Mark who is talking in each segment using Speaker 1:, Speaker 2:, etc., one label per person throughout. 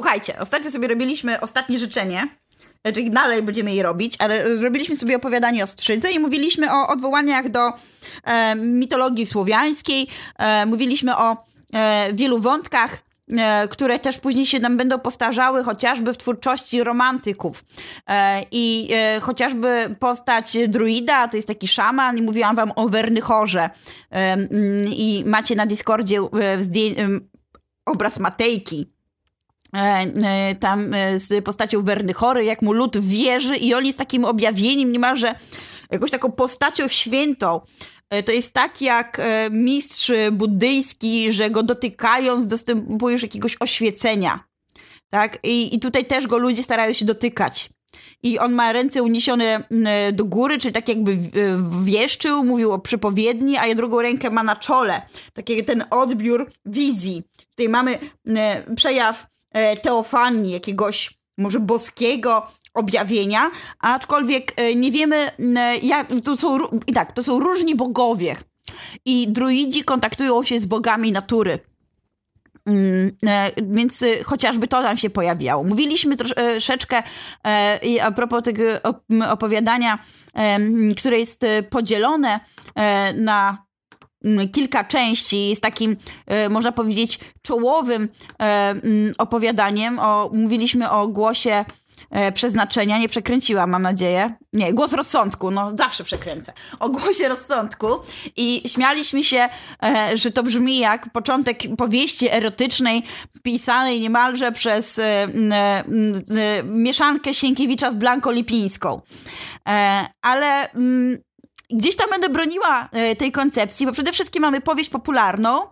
Speaker 1: Słuchajcie, ostatnio sobie robiliśmy ostatnie życzenie, czyli dalej będziemy je robić, ale zrobiliśmy sobie opowiadanie o Strzydze i mówiliśmy o odwołaniach do e, mitologii słowiańskiej, e, mówiliśmy o e, wielu wątkach, e, które też później się nam będą powtarzały, chociażby w twórczości romantyków. E, I e, chociażby postać druida, to jest taki szaman, i mówiłam wam o Wernychorze. I macie na Discordzie obraz Matejki, tam e, z postacią Wernychory, jak mu lud wierzy i on jest takim objawieniem niemalże jakąś taką postacią świętą. To jest tak jak mistrz buddyjski, że go dotykając dostępujesz jakiegoś oświecenia. Tak? I, I tutaj też go ludzie starają się dotykać. I on ma ręce uniesione do góry, czyli tak jakby wieszczył, mówił o przypowiedni, a drugą rękę ma na czole. Taki ten odbiór wizji. Tutaj mamy przejaw E, teofanii, jakiegoś może boskiego objawienia, aczkolwiek e, nie wiemy, jak, to są, i tak, to są różni bogowie i druidzi kontaktują się z bogami natury. Mm, e, więc chociażby to tam się pojawiało. Mówiliśmy troszeczkę a propos tego opowiadania, które jest podzielone na kilka części z takim, e, można powiedzieć, czołowym e, opowiadaniem. O, mówiliśmy o głosie e, przeznaczenia, nie przekręciłam, mam nadzieję. Nie, głos rozsądku, no zawsze przekręcę. O głosie rozsądku i śmialiśmy się, że to brzmi jak początek powieści erotycznej pisanej niemalże przez mieszankę Sienkiewicza z Blanką Lipińską. Ale gdzieś tam będę broniła e, tej koncepcji, bo przede wszystkim mamy powieść popularną,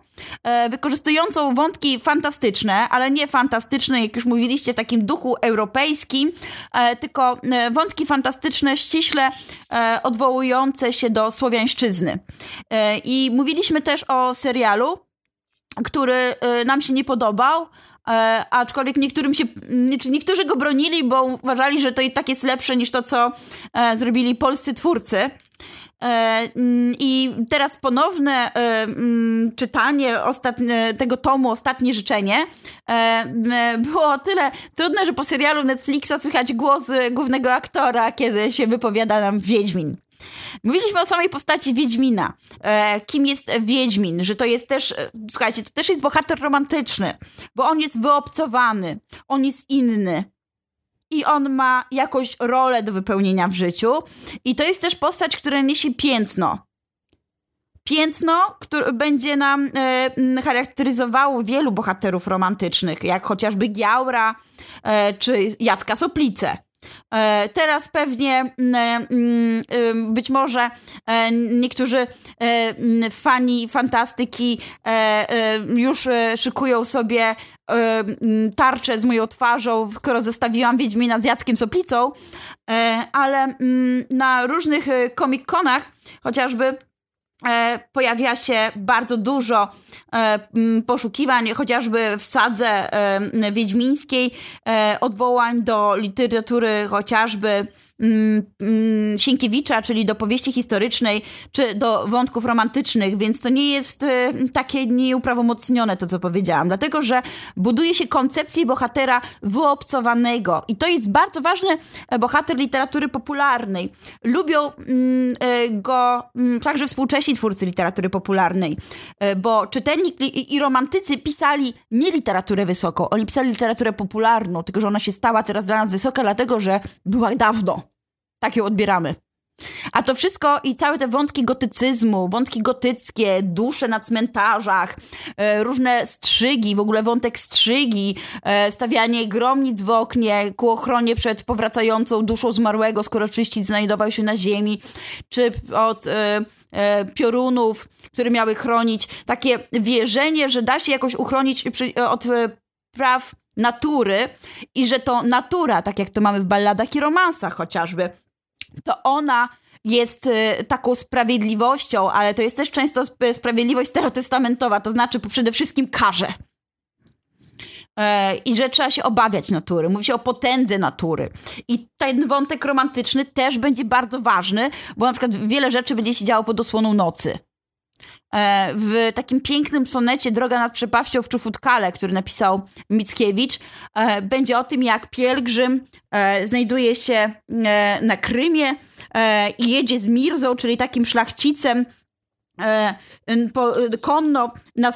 Speaker 1: e, wykorzystującą wątki fantastyczne, ale nie fantastyczne, jak już mówiliście, w takim duchu europejskim, e, tylko wątki fantastyczne, ściśle odwołujące się do słowiańszczyzny. I mówiliśmy też o serialu, który nam się nie podobał, E, aczkolwiek niektórym się, niektórzy go bronili, bo uważali, że to i tak jest lepsze niż to, co e, zrobili polscy twórcy. E, mm, I teraz ponowne e, mm, czytanie ostatnie, tego tomu, Ostatnie Życzenie, e, było o tyle trudne, że po serialu Netflixa słychać głos głównego aktora, kiedy się wypowiada nam Wiedźmin. Mówiliśmy o samej postaci Wiedźmina. Kim jest Wiedźmin? Że to jest też, słuchajcie, to też jest bohater romantyczny, bo on jest wyobcowany, on jest inny. I on ma jakąś rolę do wypełnienia w życiu. I to jest też postać, która niesie piętno. Piętno, które będzie nam e, charakteryzowało wielu bohaterów romantycznych, jak chociażby Giaura e, czy Jacka Soplice. E, teraz pewnie mm, mm, być może e, niektórzy e, mm, fani fantastyki już szykują sobie tarczę z moją twarzą, skoro zestawiłam Wiedźmina z Jackiem Soplicą, ale na różnych komik-konach chociażby E, pojawia się bardzo dużo e, poszukiwań, chociażby w sadze e, wiedźmińskiej, odwołań do literatury chociażby Sienkiewicza, czyli do powieści historycznej, czy do wątków romantycznych, więc to nie jest y, takie nieuprawomocnione to, co powiedziałam, dlatego, że buduje się koncepcję bohatera wyobcowanego i to jest bardzo ważny e, bohater literatury popularnej. Lubią mm, e, go także współcześni twórcy literatury popularnej, e, bo czytelnik i romantycy pisali nie literaturę wysoką, oni pisali literaturę popularną, tylko że ona się stała teraz dla nas wysoka, dlatego, że była dawno. Tak ją odbieramy. A to wszystko i całe te wątki gotycyzmu, wątki gotyckie, dusze na cmentarzach, e, różne strzygi, w ogóle wątek strzygi, e, stawianie gromnic w oknie ku ochronie przed powracającą duszą zmarłego, skoro czyścić znajdował się na ziemi, czy od e, e piorunów, które miały chronić. Takie wierzenie, że da się jakoś uchronić od e, praw natury i że to natura, tak jak to mamy w balladach i romansach chociażby, to ona jest y, taką sprawiedliwością, ale to jest też często sprawiedliwość starotestamentowa, to znaczy przede wszystkim karze. E, I że trzeba się obawiać natury. Mówi się o potędze natury. I ten wątek romantyczny też będzie bardzo ważny, bo na przykład wiele rzeczy będzie się działo pod osłoną nocy. E, w takim pięknym sonecie Droga nad przepaścią w Czufutkale, który napisał Mickiewicz, e, będzie o tym, jak pielgrzym e, znajduje się na Krymie i jedzie z Mirzą, czyli takim szlachcicem, konno na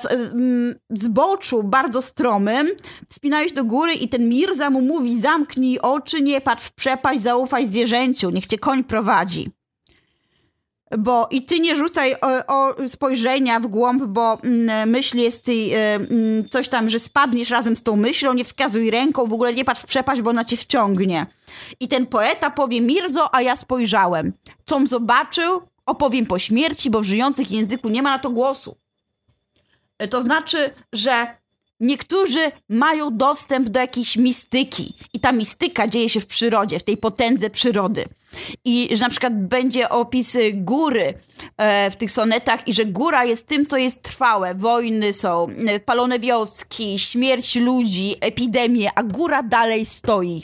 Speaker 1: zboczu bardzo stromym, wspinają się do góry i ten Mirza mu mówi zamknij oczy, nie patrz w przepaść, zaufaj zwierzęciu, niech cię koń prowadzi bo i ty nie rzucaj o, o spojrzenia w głąb, bo mm, myśl jest y, y, coś tam, że spadniesz razem z tą myślą, nie wskazuj ręką, w ogóle nie patrz w przepaść, bo ona cię wciągnie. I ten poeta powie Mirzo, a ja spojrzałem. Com zobaczył, opowiem po śmierci, bo w żyjących języku nie ma na to głosu. To znaczy, że Niektórzy mają dostęp do jakiejś mistyki i ta mistyka dzieje się w przyrodzie, w tej potędze przyrody. I że na przykład będzie opis góry e, w tych sonetach i że góra jest tym, co jest trwałe. Wojny są, e, palone wioski, śmierć ludzi, epidemie, a góra dalej stoi.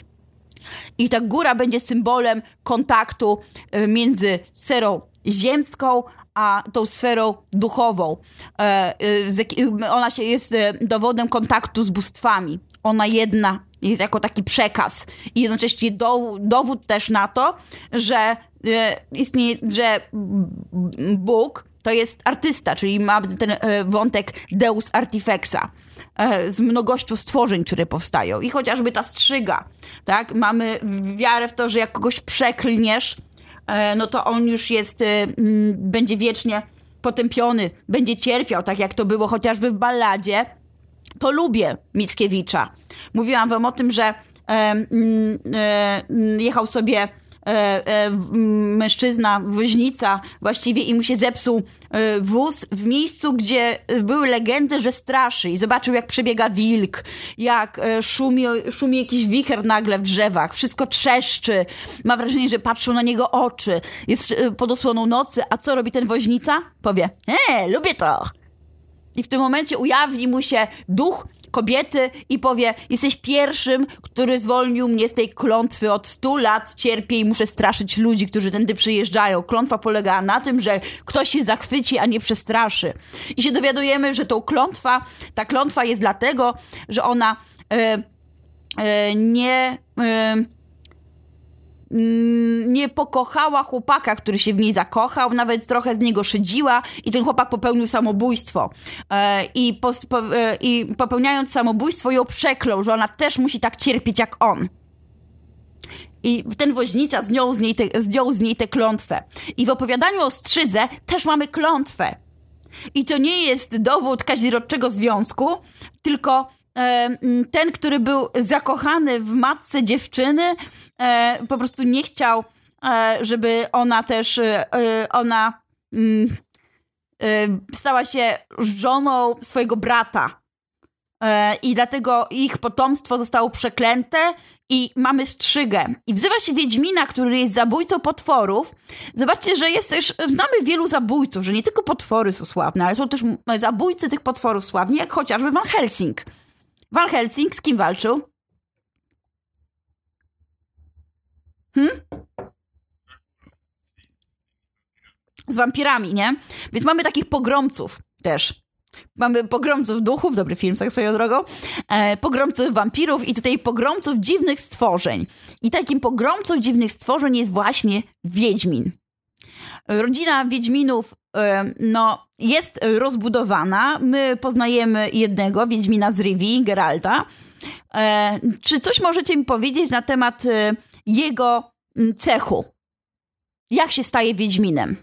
Speaker 1: I ta góra będzie symbolem kontaktu e, między serą ziemską, a tą sferą duchową. Ona jest dowodem kontaktu z bóstwami. Ona jedna jest jako taki przekaz i jednocześnie dowód też na to, że istnieje, że Bóg to jest artysta, czyli ma ten wątek Deus Artifexa z mnogością stworzeń, które powstają. I chociażby ta strzyga, tak? Mamy wiarę w to, że jak kogoś przeklniesz, E, no to on już jest, y, będzie wiecznie potępiony, będzie cierpiał, tak jak to było chociażby w balladzie. To lubię Mickiewicza. Mówiłam wam o tym, że e, e, jechał sobie E, e, mężczyzna, woźnica właściwie i mu się zepsuł wóz w miejscu, gdzie były legendy, że straszy i zobaczył jak przebiega wilk, jak szumi, szumi jakiś wicher nagle w drzewach, wszystko trzeszczy, ma wrażenie, że patrzą na niego oczy, jest pod osłoną nocy, a co robi ten woźnica? Powie, e, lubię to. I w tym momencie ujawni mu się duch kobiety i powie: Jesteś pierwszym, który zwolnił mnie z tej klątwy. Od stu lat cierpię i muszę straszyć ludzi, którzy tędy przyjeżdżają. Klątwa polegała na tym, że ktoś się zachwyci, a nie przestraszy. I się dowiadujemy, że tą klątwa, ta klątwa jest dlatego, że ona e, nie. Mm, nie pokochała chłopaka, który się w niej zakochał, nawet trochę z niego szydziła i ten chłopak popełnił samobójstwo. E, I, po, po, e, I popełniając samobójstwo ją przeklął, że ona też musi tak cierpieć jak on. I ten woźnica zdjął z, niej te, zdjął z niej tę klątwę. I w opowiadaniu o Strzydze też mamy klątwę. I to nie jest dowód kazirodczego związku, tylko ten, który był zakochany w matce dziewczyny, e, po prostu nie chciał, e, żeby ona też, e, ona mm, stała się żoną swojego brata. I dlatego ich potomstwo zostało przeklęte i mamy strzygę. I wzywa się Wiedźmina, który jest zabójcą potworów. Zobaczcie, że jest też, znamy wielu zabójców, że nie tylko potwory są sławne, ale są też zabójcy tych potworów sławni, jak chociażby Van Helsing. Van Helsing z kim walczył? Hmm? Z wampirami, nie? Więc mamy takich pogromców też. Mamy pogromców duchów, dobry film, tak swoją drogą, e, pogromców wampirów i tutaj pogromców dziwnych stworzeń. I takim pogromcą dziwnych stworzeń jest właśnie Wiedźmin. Rodzina Wiedźminów no, jest rozbudowana. My poznajemy jednego, Wiedźmina z Rivi, Geralta. E, czy coś możecie mi powiedzieć na temat e, jego cechu? Jak się staje Wiedźminem?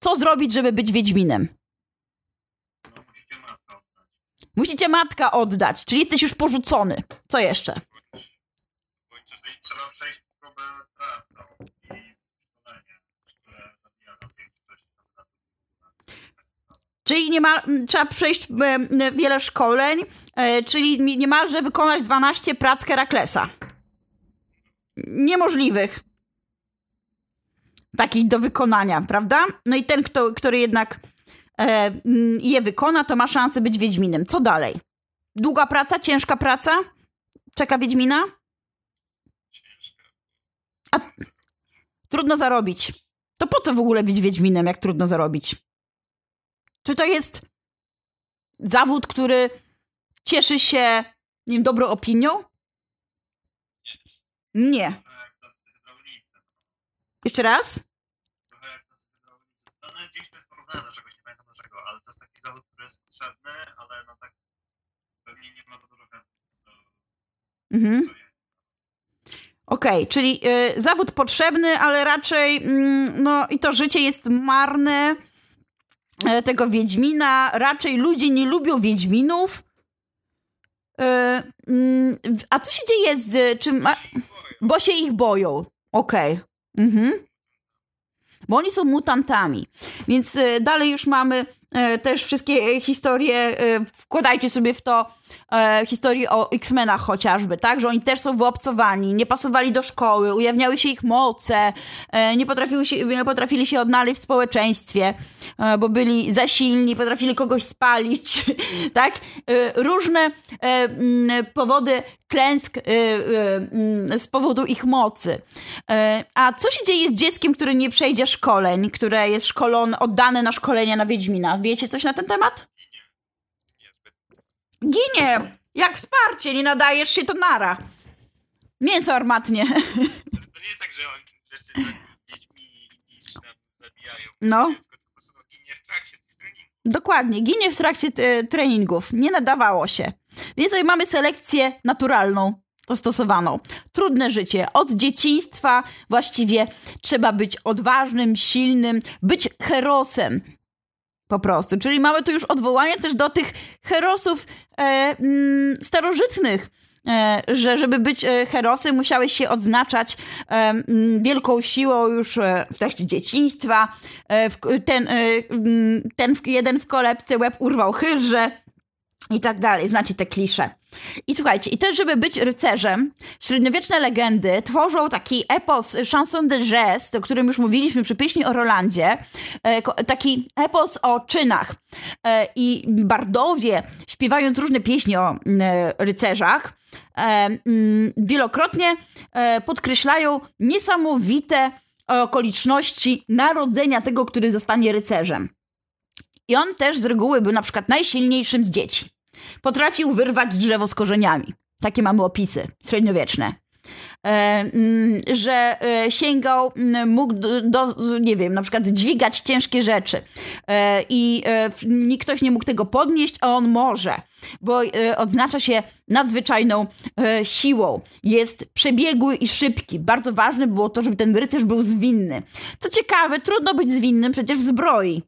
Speaker 1: Co zrobić, żeby być Wiedźminem? Musicie matka oddać, czyli jesteś już porzucony. Co jeszcze? Trzeba przejść próbę Czyli nie ma, trzeba przejść wiele szkoleń, e, czyli niemalże wykonać 12 prac Heraklesa. Niemożliwych. Takich do wykonania, prawda? No i ten, kto, który jednak e, je wykona, to ma szansę być Wiedźminem. Co dalej? Długa praca, ciężka praca? Czeka Wiedźmina? A trudno zarobić. to po co w ogóle być Wiedźminem, jak trudno zarobić? Czy to jest zawód, który cieszy się nie wiem, dobrą opinią? Nie. Jeszcze raz?
Speaker 2: No, no gdzieś to jest porównane do czegoś, nie pamiętam do czego, ale to jest taki zawód, który jest potrzebny, ale no tak pewnie nie ma to dużo
Speaker 1: Mhm. Okej, czyli y, zawód potrzebny, ale raczej mm, no i to życie jest marne tego Wiedźmina. Raczej ludzie nie lubią Wiedźminów. Y, mm, a co się dzieje z... Czym, a, bo się ich boją. Okej. Mhm. Bo oni są mutantami. Więc y, dalej już mamy też wszystkie y, historie, y, wkładajcie sobie w to e, historie o X-Menach chociażby, tak? Że oni też są wyobcowani, nie pasowali do szkoły, ujawniały się ich moce, e, nie, potrafiły się, nie potrafili się odnaleźć w społeczeństwie, e, bo byli za silni, potrafili kogoś spalić, tak? E, różne e, powody klęsk e, e, z powodu ich mocy. E, a co się dzieje z dzieckiem, które nie przejdzie szkoleń, które jest szkolone, oddane na szkolenia na Wiedźmina? Wiecie coś na ten temat? Ginie! Jak wsparcie, nie nadajesz się, to nara. Mięso armatnie.
Speaker 2: To nie jest tak, że oni tak dziećmi tam zabijają
Speaker 1: No. Dokładnie, ginie w trakcie e, treningów. Nie nadawało się. Więc tutaj mamy selekcję naturalną zastosowaną. Trudne życie. Od dzieciństwa właściwie trzeba być odważnym, silnym, być herosem. Po prostu. Czyli mamy tu już odwołanie też do tych herosów e, mm, starożytnych. E, że żeby być e, herosem musiałeś się odznaczać e, mm, wielką siłą już e, w trakcie dzieciństwa. E, w, ten, mm, ten w, jeden w kolebce łeb urwał chyżę i tak dalej. Znacie te klisze. I słuchajcie, i też, żeby być rycerzem, średniowieczne legendy tworzą taki epos chanson de geste, o którym już mówiliśmy przy pieśni o Rolandzie, e, taki epos o czynach. E, I bardowie, śpiewając różne pieśni o mm, e, rycerzach, mm, wielokrotnie podkreślają niesamowite okoliczności narodzenia tego, który zostanie rycerzem. I on też z reguły był na przykład najsilniejszym z dzieci. Potrafił wyrwać drzewo z korzeniami. Takie mamy opisy średniowieczne. E, mm, że e, sięgał, mógł do, nie wiem, na przykład dźwigać ciężkie rzeczy e, i e, nikt ktoś nie mógł tego podnieść, a on może, bo e, odznacza się nadzwyczajną e, siłą. Jest przebiegły i szybki. Bardzo ważne było to, żeby ten rycerz był zwinny. Co ciekawe, trudno być zwinnym przecież w zbroi.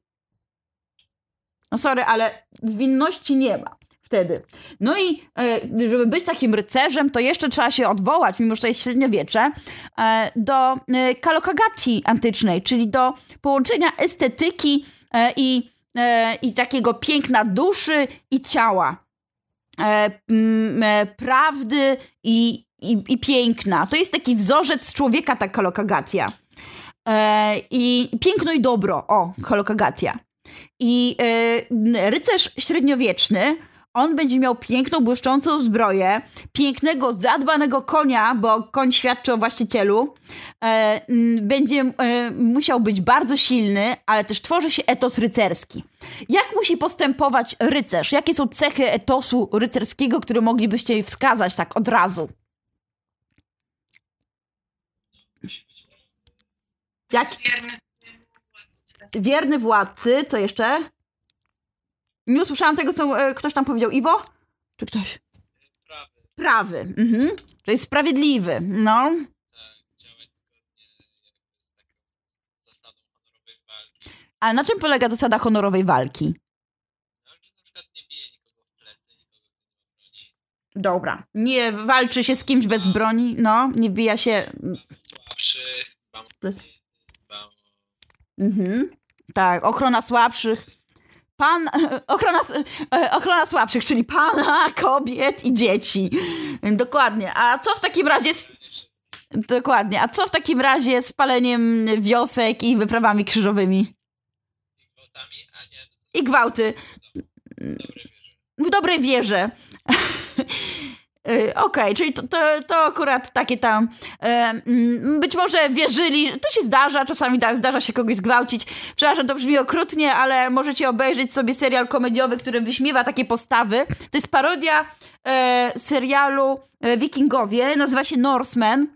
Speaker 1: No sorry, ale zwinności nie ma wtedy. No i e, żeby być takim rycerzem, to jeszcze trzeba się odwołać, mimo że to jest średniowiecze, e, do e, kalokagaci antycznej, czyli do połączenia estetyki i, i takiego piękna duszy i ciała. Prawdy i, i, i piękna. To jest taki wzorzec człowieka, ta kalokagacja. I piękno i dobro, o, kolokagacja. I rycerz średniowieczny, on będzie miał piękną, błyszczącą zbroję, pięknego, zadbanego konia, bo koń świadczy o właścicielu. E, będzie e, musiał być bardzo silny, ale też tworzy się etos rycerski. Jak musi postępować rycerz? Jakie są cechy etosu rycerskiego, które moglibyście wskazać tak od razu? Jak.
Speaker 3: Wierny
Speaker 1: władcy, co jeszcze? Nie usłyszałam tego, co e, ktoś tam powiedział. Iwo? Czy ktoś?
Speaker 2: Prawy,
Speaker 1: Prawy. Mhm. Czyli sprawiedliwy. No.
Speaker 2: tak, działać zgodnie jakby z taką zasadą honorowej walki.
Speaker 1: A na czym polega zasada honorowej walki?
Speaker 2: No, że na przykład nie bije nikogo w plecy, nikogo, kto nie ma broni.
Speaker 1: Dobra. Nie walczy się z kimś bez broni. No, nie bija się.
Speaker 2: O...
Speaker 1: Mhm. Tak, ochrona słabszych. Pan, ochrona, e, ochrona słabszych, czyli pana, kobiet i dzieci. Dokładnie. A co w takim razie z, dokładnie. A co w takim razie z paleniem wiosek i wyprawami krzyżowymi?
Speaker 2: i
Speaker 1: gwałty. w dobrej wierze. Y, okej, okay, czyli to, to, to, akurat takie tam e, być może wierzyli, to się zdarza, czasami da, zdarza się kogoś zgwałcić. Przepraszam, to brzmi okrutnie, ale możecie obejrzeć sobie serial komediowy, który wyśmiewa takie postawy. To jest parodia e, serialu Wikingowie, nazywa się Norseman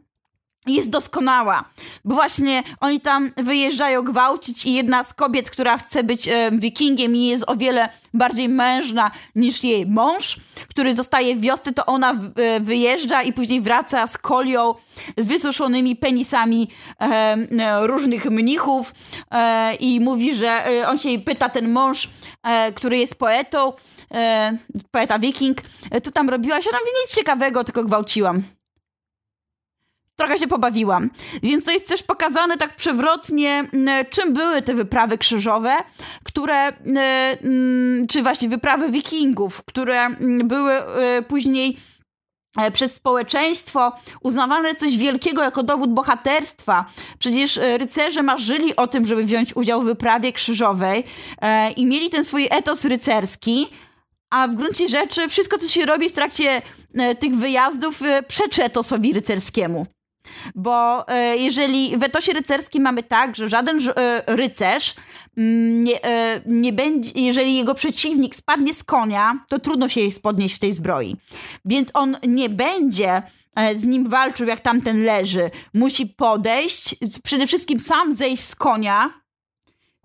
Speaker 1: jest doskonała, bo właśnie oni tam wyjeżdżają gwałcić i jedna z kobiet, która chce być e, wikingiem i jest o wiele bardziej mężna niż jej mąż, który zostaje w wiosce, to ona e, wyjeżdża i później wraca z kolią, z wysuszonymi penisami e, e różnych mnichów e, i mówi, że e, on się pyta, ten mąż, który jest poetą, poeta wiking, co tam robiłaś? Ona mówi, nic ciekawego, tylko gwałciłam trochę się pobawiłam. Więc to jest też pokazane tak przewrotnie, czym były te wyprawy krzyżowe, które, czy właśnie wyprawy wikingów, które były e, później e, przez społeczeństwo uznawane coś wielkiego jako dowód bohaterstwa. Przecież e, rycerze marzyli o tym, żeby wziąć udział w wyprawie krzyżowej i mieli ten swój etos rycerski, a w gruncie rzeczy wszystko, co się robi w trakcie tych wyjazdów, przeczy etosowi rycerskiemu. Bo e, jeżeli w etosie rycerskim mamy tak, że żaden e, rycerz mm, nie, e, nie będzie, jeżeli jego przeciwnik spadnie z konia, to trudno się jej podnieść w tej zbroi. Więc on nie będzie z nim walczył, jak tamten leży. Musi podejść, przede wszystkim sam zejść z konia,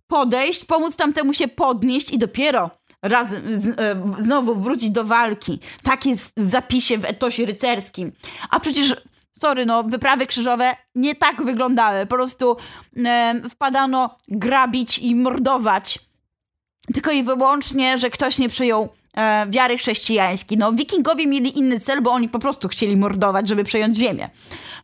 Speaker 1: podejść, pomóc tamtemu się podnieść i dopiero razem znowu wrócić do walki. Tak jest w zapisie w etosie rycerskim. A przecież sorry, no, wyprawy krzyżowe nie tak wyglądały. Po prostu e, wpadano grabić i mordować. Tylko i wyłącznie, że ktoś nie przyjął e, wiary chrześcijańskiej. No, wikingowie mieli inny cel, bo oni po prostu chcieli mordować, żeby przejąć ziemię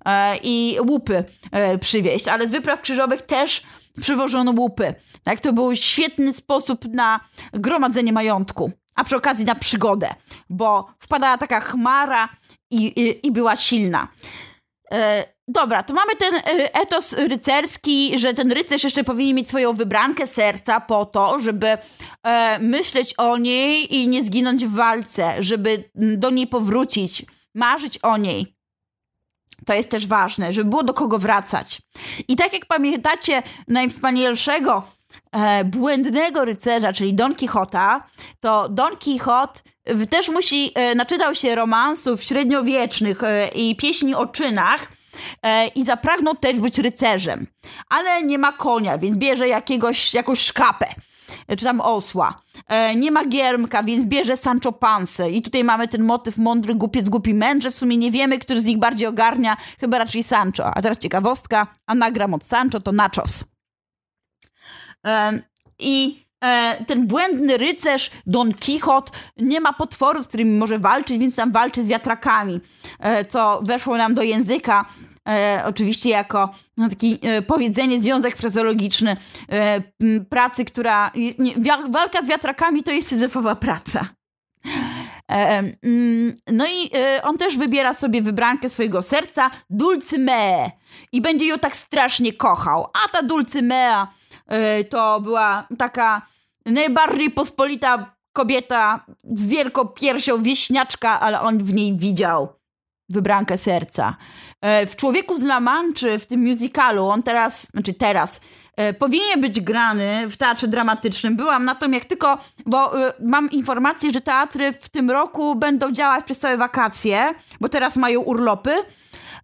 Speaker 1: e, i łupy e, przywieźć. Ale z wypraw krzyżowych też przywożono łupy. Tak, to był świetny sposób na gromadzenie majątku, a przy okazji na przygodę, bo wpadała taka chmara i, i, i była silna. E, dobra, to mamy ten e, etos rycerski, że ten rycerz jeszcze powinien mieć swoją wybrankę serca po to, żeby e, myśleć o niej i nie zginąć w walce, żeby do niej powrócić, marzyć o niej. To jest też ważne, żeby było do kogo wracać. I tak jak pamiętacie najwspanialszego błędnego rycerza, czyli Don Quixota, to Don Quixote też musi, e, naczytał się romansów średniowiecznych e, i pieśni o czynach e, i zapragnął też być rycerzem. Ale nie ma konia, więc bierze jakiegoś, jakąś szkapę czy tam osła. nie ma giermka, więc bierze Sancho Pansę. I tutaj mamy ten motyw mądry głupiec, głupi mędrze. W sumie nie wiemy, który z nich bardziej ogarnia, chyba raczej Sancho. A teraz ciekawostka, anagram od Sancho to nachos. I ten błędny rycerz Don Quixote nie ma potworów, z którymi może walczyć, więc tam walczy z wiatrakami, e, co weszło nam do języka. E, oczywiście jako no, taki e, powiedzenie, związek frazologiczny e, pracy, która... Walka z wiatrakami to jest syzyfowa praca. E, no i on też wybiera sobie wybrankę swojego serca, Dulcymea. I będzie ją tak strasznie kochał. A ta Dulcymea to była taka najbardziej pospolita kobieta z wielką piersią, wieśniaczka, ale on w niej widział wybrankę serca. E, w Człowieku z La Manczy, w tym musicalu, on teraz, znaczy teraz, e, powinien być grany w teatrze dramatycznym. Byłam na tym, jak tylko, bo mam informację, że teatry w tym roku będą działać przez całe wakacje, bo teraz mają urlopy.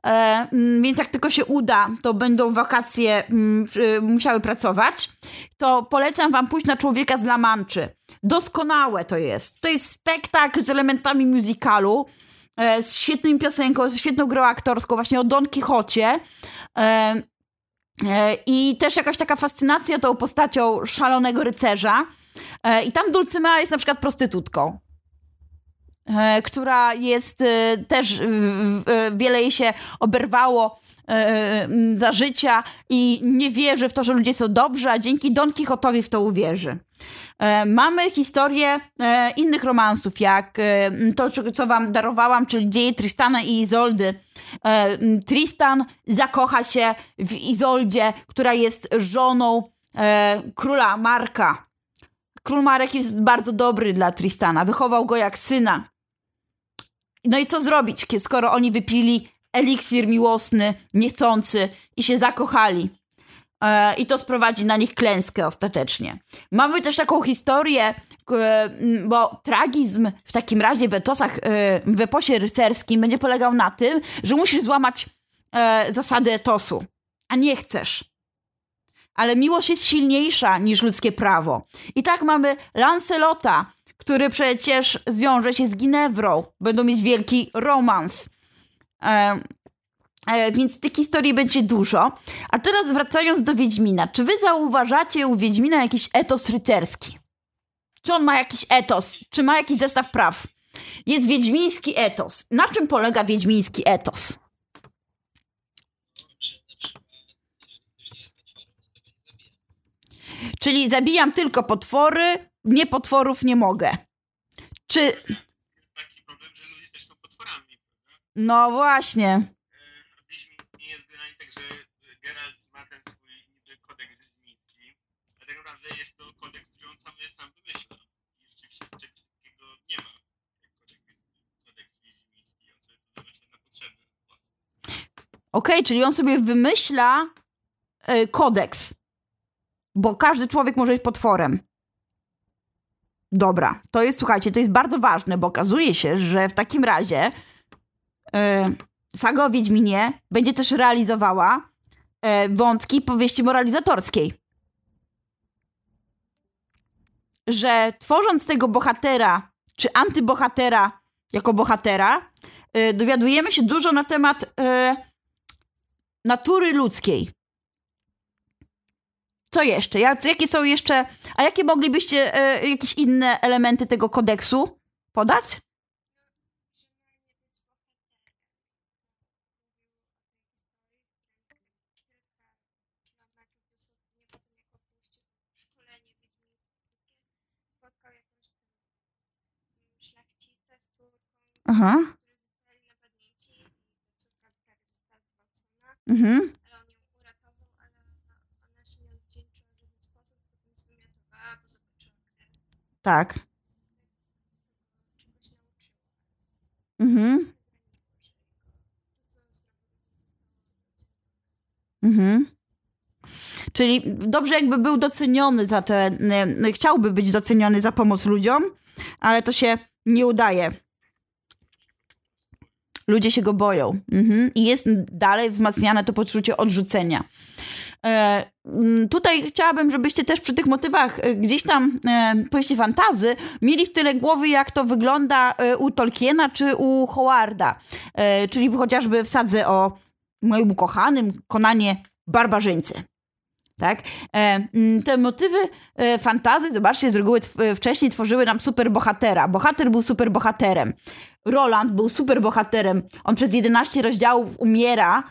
Speaker 1: E, mm, więc jak tylko się uda, to będą wakacje mm, musiały pracować, to polecam wam pójść na Człowieka z La Manczy. Doskonałe to jest. To jest spektakl z elementami musicalu, e, z świetną piosenką, z świetną grą aktorską, właśnie o Don Quixocie. E, I też jakaś taka fascynacja tą postacią szalonego rycerza. I tam Dulcyma jest na przykład prostytutką. E, która jest e, też, wiele jej się oberwało e, za życia i nie wierzy w to, że ludzie są dobrzy, a dzięki Don Quixotowi w to uwierzy. Mamy historię innych romansów, jak to, co wam darowałam, czyli dzieje Tristana i Izoldy. Tristan zakocha się w Izoldzie, która jest żoną króla Marka. Król Marek jest bardzo dobry dla Tristana, wychował go jak syna. No i co zrobić, skoro oni wypili eliksir miłosny, niechcący i się zakochali? E, I to sprowadzi na nich klęskę ostatecznie. Mamy też taką historię, bo tragizm w takim razie w etosach, e, w eposie rycerskim będzie polegał na tym, że musisz złamać e, zasady etosu, a nie chcesz. Ale miłość jest silniejsza niż ludzkie prawo. I tak mamy Lancelota, który przecież zwiąże się z Ginewrą. Będą mieć wielki romans. E, e, więc tych historii będzie dużo. A teraz wracając do Wiedźmina. Czy wy zauważacie u Wiedźmina jakiś etos rycerski? Czy on ma jakiś etos? Czy ma jakiś zestaw praw? Jest wiedźmiński etos. Na czym polega wiedźmiński etos? Czyli zabijam tylko potwory, nie potworów nie mogę. Czy...
Speaker 2: Jest taki problem, że ludzie też są potworami, prawda?
Speaker 1: No właśnie.
Speaker 2: E, nie jest generalnie tak, że Geralt ma ten swój kodeks wiedźmiński, ale tak naprawdę jest to kodeks, który on sam, sam wymyśla. I rzeczywiście czegoś takiego nie ma, kodeks, wiedźmiński. On sobie to wymyśla na potrzeby własne.
Speaker 1: Okej, czyli on sobie wymyśla y, kodeks. Bo każdy człowiek może być potworem. Dobra, to jest, słuchajcie, to jest bardzo ważne, bo okazuje się, że w takim razie y, saga o Wiedźminie będzie też realizowała y, wątki powieści moralizatorskiej. Że tworząc tego bohatera, czy antybohatera jako bohatera, y, dowiadujemy się dużo na temat natury ludzkiej. Co jeszcze? Jak, jakie są jeszcze. A jakie moglibyście e, jakieś inne elementy tego kodeksu podać? Aha. Mhm.
Speaker 3: ale on ją uratował, ale ona, ona się nie odwdzięczyła w żaden sposób, tylko nic wymiotowała, bo zobaczyła krew,
Speaker 1: Tak. Mhm. Mhm. Czyli dobrze, jakby był doceniony za te. y, Chciałby być doceniony za pomoc ludziom, ale to się nie udaje. Ludzie się go boją. Mhm. I jest dalej wzmacniane to poczucie odrzucenia. E, mm, tutaj chciałabym, żebyście też przy tych motywach e, gdzieś tam e, powieści fantazy mieli w tyle głowy, jak to wygląda u Tolkiena czy u Howarda. Czyli chociażby w sadze o moim ukochanym Konanie Barbarzyńcy. Tak? Mm, te motywy fantazy, zobaczcie, z reguły wcześniej tworzyły nam superbohatera. Bohater był superbohaterem. Roland był superbohaterem. On przez 11 rozdziałów umiera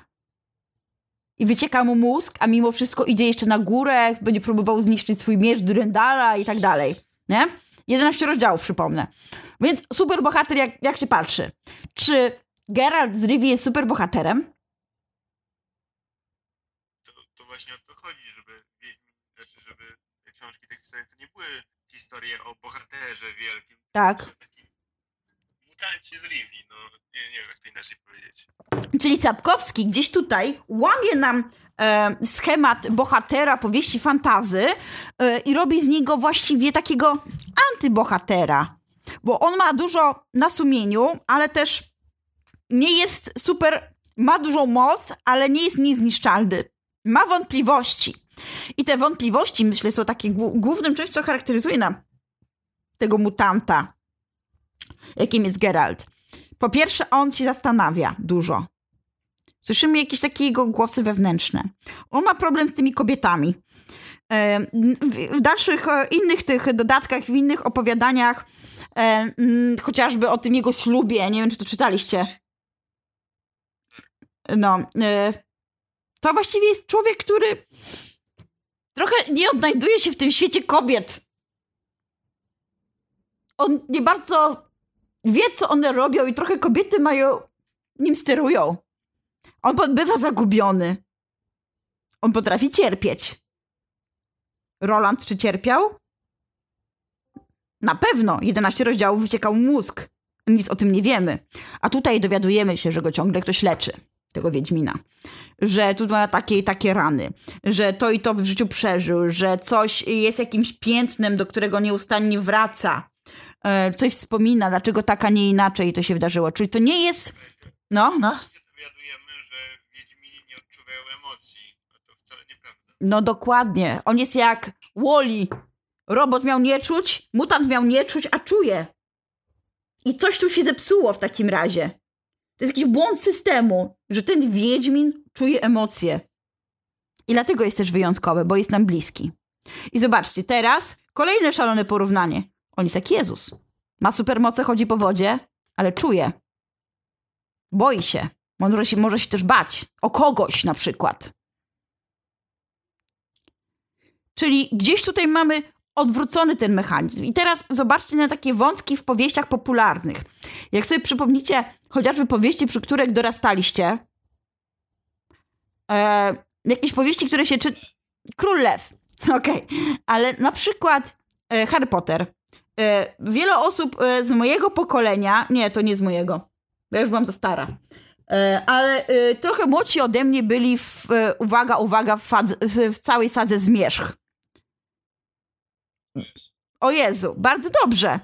Speaker 1: i wycieka mu mózg, a mimo wszystko idzie jeszcze na górę, będzie próbował zniszczyć swój miecz Durendala i tak dalej. Nie? 11 rozdziałów, przypomnę. Więc superbohater, jak, jak się patrzy? Czy Geralt z Rivii jest superbohaterem?
Speaker 2: To, to właśnie o to chodzi, żeby znaczy żeby te książki te historie to nie były historie o bohaterze wielkim,
Speaker 1: Tak.
Speaker 2: mutancie z Rivi, no nie, nie wiem jak to inaczej powiedzieć.
Speaker 1: Czyli Sapkowski gdzieś tutaj łamie nam e, schemat bohatera powieści fantazy e, i robi z niego właściwie takiego antybohatera. Bo on ma dużo na sumieniu, ale też nie jest super, ma dużą moc, ale nie jest niezniszczalny. Ma wątpliwości. I te wątpliwości, myślę, są takie głó- głównym czymś, co charakteryzuje nam tego mutanta, jakim jest Geralt. Po pierwsze, on się zastanawia dużo. Słyszymy jakieś takie jego głosy wewnętrzne. On ma problem z tymi kobietami. W dalszych e, innych tych dodatkach, w innych opowiadaniach, mm, chociażby o tym jego ślubie, nie wiem, czy to czytaliście. No, e, to właściwie jest człowiek, który trochę nie odnajduje się w tym świecie kobiet. On nie bardzo wie, co one robią i trochę kobiety mają, nim sterują. On bywa zagubiony. On potrafi cierpieć. Roland czy cierpiał? Na pewno. 11 rozdziałów wyciekał mózg. Nic o tym nie wiemy. A tutaj dowiadujemy się, że go ciągle ktoś leczy, tego Wiedźmina. Że tu ma takie i takie rany, że to i to w życiu przeżył, że coś jest jakimś piętnem, do którego nieustannie wraca. E, coś wspomina, dlaczego tak, a nie inaczej to się wydarzyło. Czyli to nie jest... No, no.
Speaker 2: się dowiadujemy, że Wiedźmini nie odczuwają emocji. A to wcale nieprawda.
Speaker 1: No dokładnie. On jest jak Woli. Robot miał nie czuć, mutant miał nie czuć, a czuje. I coś tu się zepsuło w takim razie. To jest jakiś błąd systemu, że ten Wiedźmin czuje emocje. I dlatego jest też wyjątkowy, bo jest nam bliski. I zobaczcie, teraz kolejne szalone porównanie. On jest jak Jezus. Ma supermoce, chodzi po wodzie, ale czuje. Boi się. Może się, może się też bać. O kogoś na przykład. Czyli gdzieś tutaj mamy odwrócony ten mechanizm. I teraz zobaczcie na takie wątki w powieściach popularnych. Jak sobie przypomnicie chociażby powieści, przy których dorastaliście, e, jakieś powieści, które się czy... Król Lew, okej, ale na przykład e, Harry Potter. E, wiele osób e, z mojego pokolenia, nie, to nie z mojego, ja już byłam za stara, e, ale trochę młodsi ode mnie byli, w, uwaga, uwaga, w, w, całej sadze zmierzch. O Jezu, bardzo dobrze.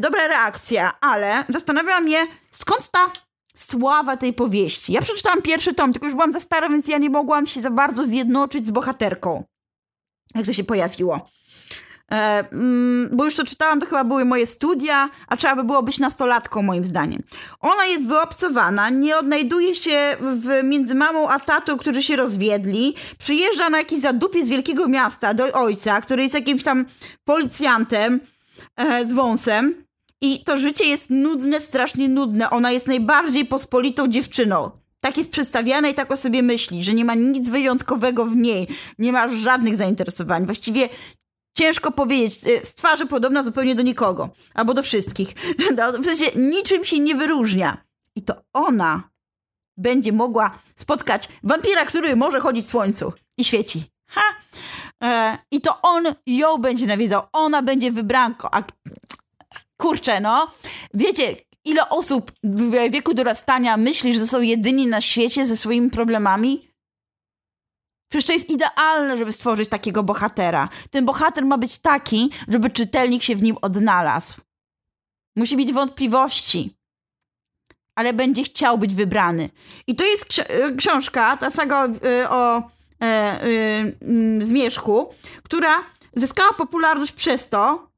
Speaker 1: Dobra reakcja, ale zastanawia mnie, skąd ta sława tej powieści. Ja przeczytałam pierwszy tom, tylko już byłam za stara, więc ja nie mogłam się za bardzo zjednoczyć z bohaterką. Jak to się pojawiło. E, mm, bo już to czytałam, to chyba były moje studia, a trzeba by było być nastolatką, moim zdaniem. Ona jest wyobcowana, nie odnajduje się w, między mamą a tatą, którzy się rozwiedli. Przyjeżdża na jakiś zadupie z wielkiego miasta do ojca, który jest jakimś tam policjantem e, z wąsem. I to życie jest nudne, strasznie nudne. Ona jest najbardziej pospolitą dziewczyną. Tak jest przedstawiana i tak o sobie myśli, że nie ma nic wyjątkowego w niej, nie ma żadnych zainteresowań. Właściwie ciężko powiedzieć, y, z twarzy podobna zupełnie do nikogo, albo do wszystkich. No, W sensie niczym się nie wyróżnia. I to ona będzie mogła spotkać wampira, który może chodzić w słońcu i świeci. Ha! E, I to on ją będzie nawiedzał, ona będzie wybranką. A kurczę, no. Wiecie, ile osób w wieku dorastania myśli, że są jedyni na świecie ze swoimi problemami? Przecież to jest idealne, żeby stworzyć takiego bohatera. Ten bohater ma być taki, żeby czytelnik się w nim odnalazł. Musi mieć wątpliwości, ale będzie chciał być wybrany. I to jest ksi- y, książka, ta saga y, o e, y, mm, Zmierzchu, która zyskała popularność przez to,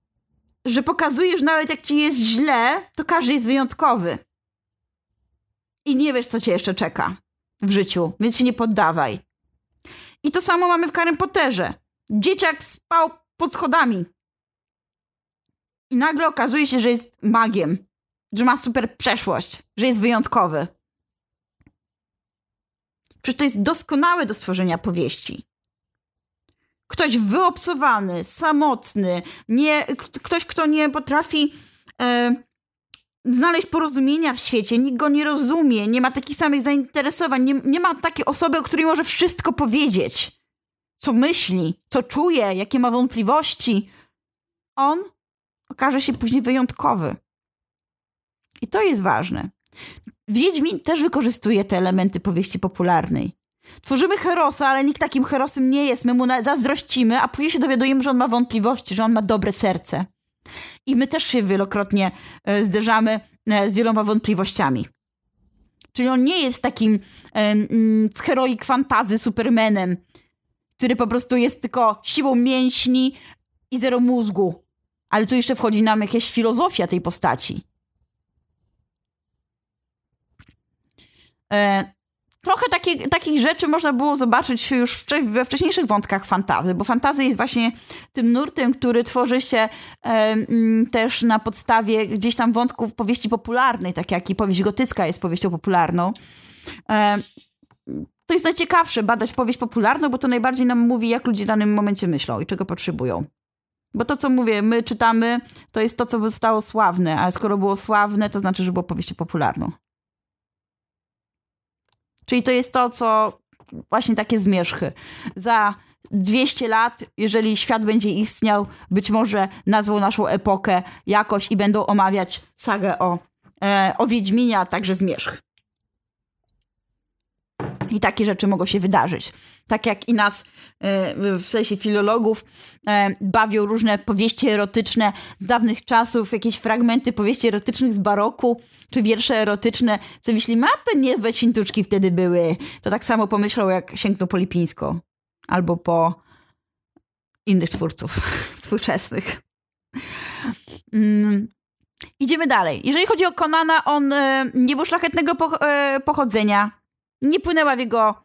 Speaker 1: że pokazuje, że nawet jak ci jest źle, to każdy jest wyjątkowy. I nie wiesz, co cię jeszcze czeka w życiu, więc się nie poddawaj. I to samo mamy w Harry Potterze. Dzieciak spał pod schodami. I nagle okazuje się, że jest magiem, że ma super przeszłość, że jest wyjątkowy. Przecież to jest doskonałe do stworzenia powieści. Ktoś wyobcowany, samotny, nie, ktoś, kto nie potrafi e, znaleźć porozumienia w świecie, nikt go nie rozumie, nie ma takich samych zainteresowań, nie, nie ma takiej osoby, o której może wszystko powiedzieć. Co myśli, co czuje, jakie ma wątpliwości. On okaże się później wyjątkowy. I to jest ważne. Wiedźmin też wykorzystuje te elementy powieści popularnej. Tworzymy herosa, ale nikt takim herosem nie jest. My mu zazdrościmy, a później się dowiadujemy, że on ma wątpliwości, że on ma dobre serce. I my też się wielokrotnie e, zderzamy e, z wieloma wątpliwościami. Czyli on nie jest takim e, mm, heroik fantazy supermanem, który po prostu jest tylko siłą mięśni i zero mózgu. Ale tu jeszcze wchodzi nam jakaś filozofia tej postaci. E, trochę takie, takich rzeczy można było zobaczyć już we wcześniejszych wątkach fantazy, bo fantazy jest właśnie tym nurtem, który tworzy się e, też na podstawie gdzieś tam wątków powieści popularnej, tak jak i powieść gotycka jest powieścią popularną. E, to jest najciekawsze badać powieść popularną, bo to najbardziej nam mówi, jak ludzie w danym momencie myślą i czego potrzebują. Bo to, co mówię, my czytamy, to jest to, co zostało sławne, a skoro było sławne, to znaczy, że było powieścią popularną. Czyli to jest to, co właśnie takie zmierzchy. Za 200 lat, jeżeli świat będzie istniał, być może nazwą naszą epokę jakoś i będą omawiać sagę o e, o Wiedźminie, a także zmierzch. I takie rzeczy mogą się wydarzyć. Tak jak i nas, e, w sensie filologów, e, bawią różne powieści erotyczne z dawnych czasów, jakieś fragmenty powieści erotycznych z baroku, czy wiersze erotyczne, co myślimy, a to niezłe świntuczki wtedy były. To tak samo pomyślał, jak sięgnął po. Albo po innych twórców współczesnych. Mm. Idziemy dalej. Jeżeli chodzi o Konana, on e, nie był szlachetnego po, pochodzenia. Nie płynęła w jego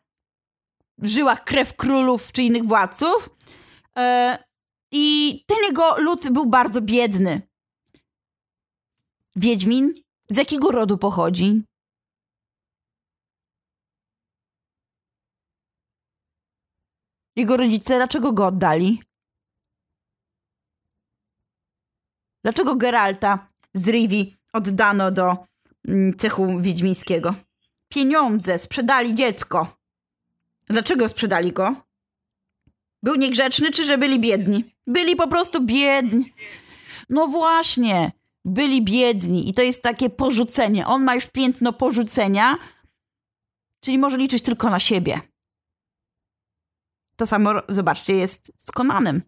Speaker 1: żyłach krew królów czy innych władców. E, I ten jego lud był bardzo biedny. Wiedźmin z jakiego rodu pochodzi? Jego rodzice dlaczego go oddali? Dlaczego Geralta z Rivi oddano do mm, cechu wiedźmińskiego? Pieniądze, sprzedali dziecko. Dlaczego sprzedali go? Był niegrzeczny, czy że byli biedni? Byli po prostu biedni. No właśnie, byli biedni i to jest takie porzucenie. On ma już piętno porzucenia, czyli może liczyć tylko na siebie. To samo, zobaczcie, jest z Konanem.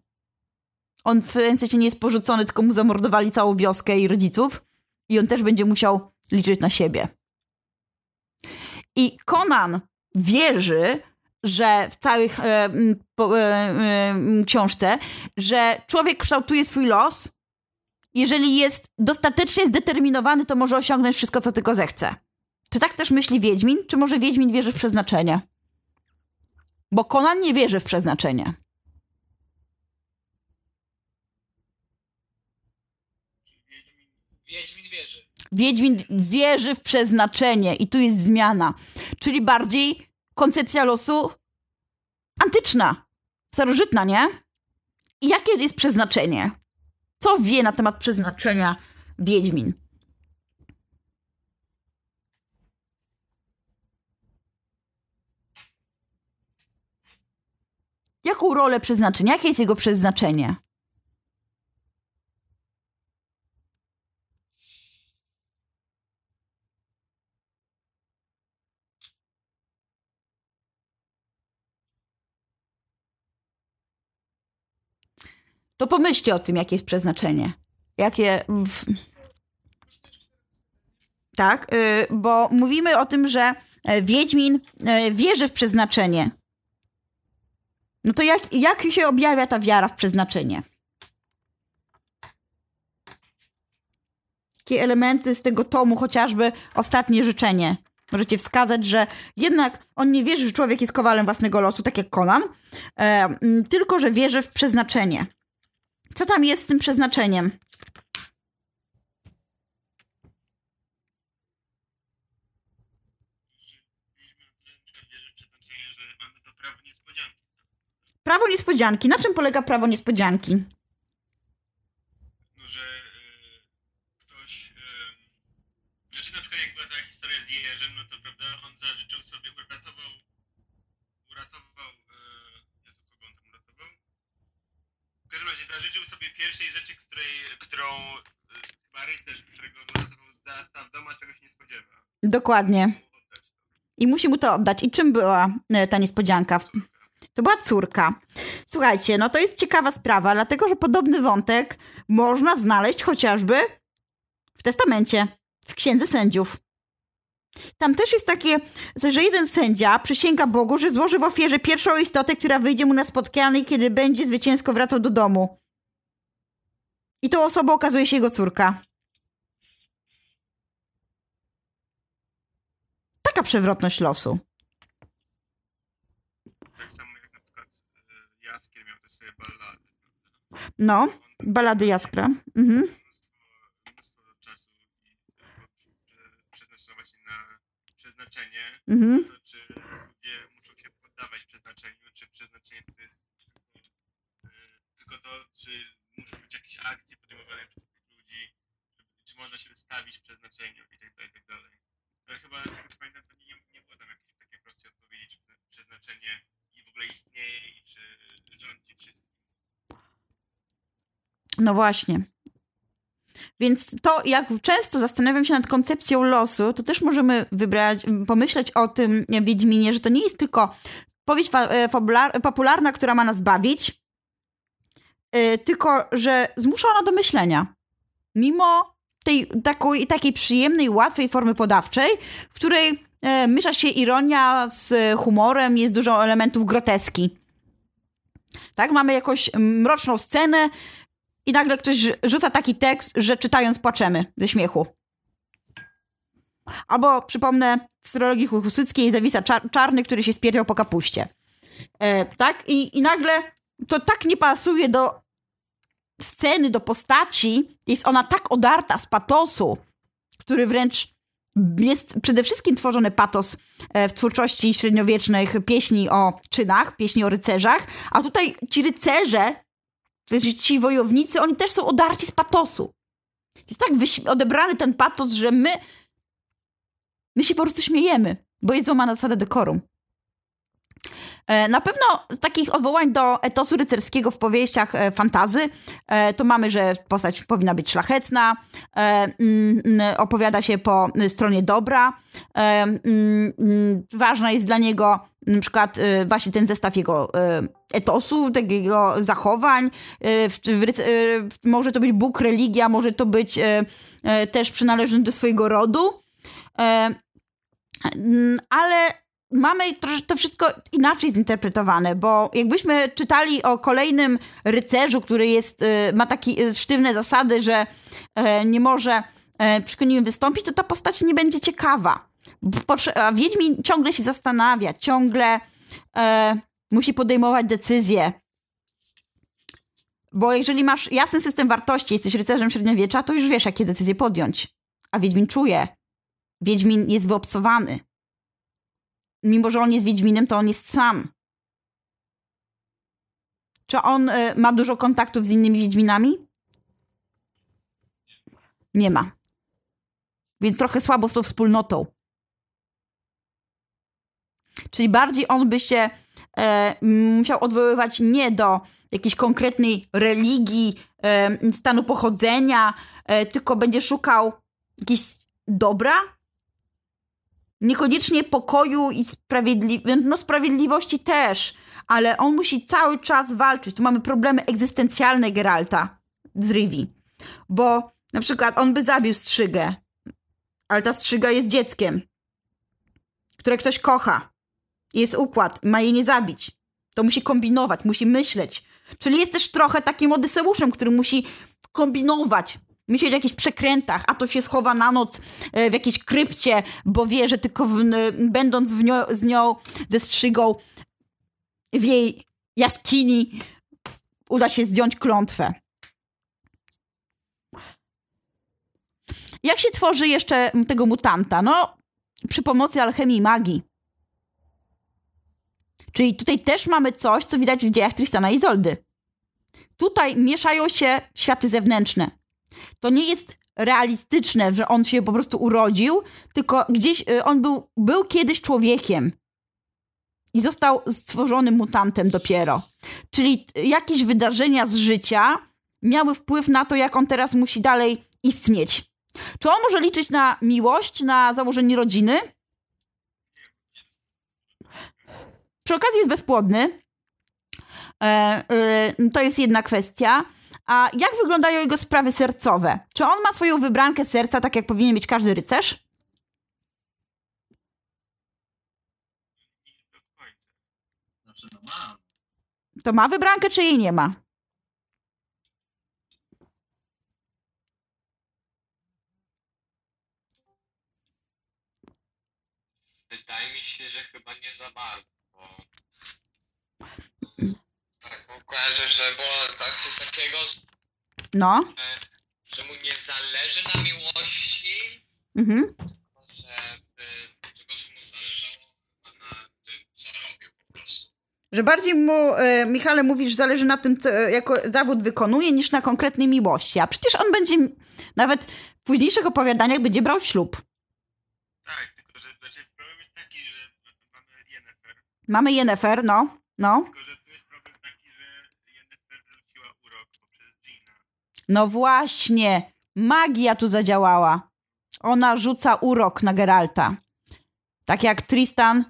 Speaker 1: On w sensie nie jest porzucony, tylko mu zamordowali całą wioskę i rodziców i on też będzie musiał liczyć na siebie. I Conan wierzy, że w całych e, po, e, e, książce, że człowiek kształtuje swój los. Jeżeli jest dostatecznie zdeterminowany, to może osiągnąć wszystko, co tylko zechce. Czy tak też myśli Wiedźmin? Czy może Wiedźmin wierzy w przeznaczenie? Bo Conan nie wierzy w przeznaczenie.
Speaker 2: Wiedźmin wierzy
Speaker 1: w przeznaczenie i tu jest zmiana. Czyli bardziej koncepcja losu antyczna, starożytna, nie? I jakie jest przeznaczenie? Co wie na temat przeznaczenia Wiedźmin? Jaką rolę przeznaczenia? Jakie jest jego przeznaczenie? To pomyślcie o tym, jakie jest przeznaczenie. Jakie. Tak, yy, bo mówimy o tym, że e, Wiedźmin yy, wierzy w przeznaczenie. No to jak, jak się objawia ta wiara w przeznaczenie? Jakie elementy z tego tomu, chociażby ostatnie życzenie, możecie wskazać, że jednak on nie wierzy, że człowiek jest kowalem własnego losu, tak jak Conan, e, tylko że wierzy w przeznaczenie. Co tam jest z tym przeznaczeniem? Prawo niespodzianki. Na czym polega prawo niespodzianki?
Speaker 2: No, że y, ktoś. Y, znaczy, na przykład, jak była ta historia z Jerzem, no to prawda, on zażyczył sobie, uratował. Uratował. Y, Jezu, kogo on tam uratował? Razie zażyczył sobie pierwszej rzeczy, której, którą y, chyba rycerz, którego z zastaw doma, czegoś nie spodziewa.
Speaker 1: Dokładnie. I musi mu to oddać. I czym była e, ta niespodzianka? To była córka. Słuchajcie, no to jest ciekawa sprawa, dlatego że podobny wątek można znaleźć chociażby w testamencie, w księdze sędziów. Tam też jest takie, że jeden sędzia przysięga Bogu, że złoży w ofierze pierwszą istotę, która wyjdzie mu na spotkanie, kiedy będzie zwycięsko wracał do domu. I tą osobą okazuje się jego córka. Taka przewrotność losu.
Speaker 2: Tak samo jak na przykład y, Jaskier miał te swoje ballady.
Speaker 1: No, balady Jaskra. Mhm.
Speaker 2: mnóstwo, mnóstwo czasu i tylko prze- przeznaczyła się na przeznaczenie,
Speaker 1: Mhm.
Speaker 2: to czy ludzie muszą się poddawać przeznaczeniu, czy przeznaczenie to jest tylko, e, tylko to, czy muszą być jakieś akcje podejmowane przez tych ludzi, żeby, czy można się wystawić przeznaczeniu i tak dalej, i tak dalej. Ale chyba z tego co pamiętam, to nie, nie było tam jakiejś takiej prostej odpowiedzi, czy prze- przeznaczenie i w ogóle istnieje i czy rządzi wszystkim.
Speaker 1: No właśnie. Więc to, jak często zastanawiam się nad koncepcją losu, to też możemy wybrać, pomyśleć o tym Wiedźminie, że to nie jest tylko powieść e, popularna, która ma nas bawić, e, tylko że zmusza ona do myślenia. Mimo tej takiej, takiej przyjemnej, łatwej formy podawczej, w której e, mysza się ironia z humorem, jest dużo elementów groteski. Tak, mamy jakąś mroczną scenę i nagle ktoś rzuca taki tekst, że czytając płaczemy ze śmiechu. Albo, przypomnę, z trylogii Husyckiej zawisa czar czarny, który się spierdział po kapuście. E, tak? I, I nagle to tak nie pasuje do sceny, do postaci. Jest ona tak odarta z patosu, który wręcz jest przede wszystkim tworzony patos e, w twórczości średniowiecznych pieśni o czynach, pieśni o rycerzach, a tutaj ci rycerze, ci wojownicy, oni też są odarci z patosu. Jest tak odebrany ten patos, że my my się po prostu śmiejemy, bo jest złamana zasada dekorum. E, na pewno takich odwołań do etosu rycerskiego w powieściach e, fantazy e, to mamy, że postać powinna być szlachetna, mm, opowiada się po stronie dobra. Mm, mm, ważna jest dla niego na przykład właśnie ten zestaw jego etosu, jego zachowań. Może to być Bóg, religia, może to być też przynależny do swojego rodu. Ale mamy to wszystko inaczej zinterpretowane, bo jakbyśmy czytali o kolejnym rycerzu, który jest, y, ma takie y, sztywne zasady, że e, nie może e, przy wystąpić, to ta postać nie będzie ciekawa. A Wiedźmin ciągle się zastanawia, ciągle e, musi podejmować decyzje. Bo jeżeli masz jasny system wartości, jesteś rycerzem średniowiecza, to już wiesz, jakie decyzje podjąć. A Wiedźmin czuje. Wiedźmin jest wyobsowany mimo że on jest Wiedźminem, to on jest sam. Czy on y, ma dużo kontaktów z innymi Wiedźminami? Nie ma. Więc trochę słabo są wspólnotą. Czyli bardziej on by się e, musiał odwoływać nie do jakiejś konkretnej religii, e, stanu pochodzenia, e, tylko będzie szukał jakiegoś dobra, Niekoniecznie pokoju i sprawiedliwości, no sprawiedliwości też, ale on musi cały czas walczyć. Tu mamy problemy egzystencjalne Geralta z Rivi, bo na przykład on by zabił strzygę, ale ta strzyga jest dzieckiem, które ktoś kocha. Jest układ, ma jej nie zabić. To musi kombinować, musi myśleć. Czyli jest też trochę takim Odyseuszem, który musi kombinować, myśleć o jakichś przekrętach, a to się schowa na noc e, w jakiejś krypcie, bo wie, że tylko w, będąc w nią, z nią, ze strzygą w jej jaskini uda się zdjąć klątwę. Jak się tworzy jeszcze tego mutanta? No, przy pomocy alchemii i magii. Czyli tutaj też mamy coś, co widać w dziejach Tristana i Izoldy. Tutaj mieszają się światy zewnętrzne to nie jest realistyczne, że on się po prostu urodził, tylko gdzieś y, on był, był kiedyś człowiekiem i został stworzonym mutantem dopiero. Czyli jakieś wydarzenia z życia miały wpływ na to, jak on teraz musi dalej istnieć. Czy on może liczyć na miłość, na założenie rodziny? Przy okazji jest bezpłodny. E, e, to jest jedna kwestia. A jak wyglądają jego sprawy sercowe? Czy on ma swoją wybrankę serca, tak jak powinien mieć każdy rycerz?
Speaker 2: Znaczy, no.
Speaker 1: To ma wybrankę, czy jej nie ma?
Speaker 2: Wydaje mi się, że chyba nie za bardzo, bo kojarzę, że było tak, coś takiego,
Speaker 1: No.
Speaker 2: że, że mu nie zależy na miłości,
Speaker 1: Mhm.
Speaker 2: żeby, żeby mu zależało chyba na tym, co robił po prostu.
Speaker 1: Że bardziej mu, e, Michale, mówisz, zależy na tym, co e, jako zawód wykonuje, niż na konkretnej miłości. A przecież on będzie, nawet w późniejszych opowiadaniach będzie brał ślub.
Speaker 2: Tak, tylko że znaczy, problem jest taki, że mamy Yennefer,
Speaker 1: Mamy Yennefer, no. No.
Speaker 2: tylko że
Speaker 1: No właśnie. Magia tu zadziałała. Ona rzuca urok na Geralta. Tak jak Tristan,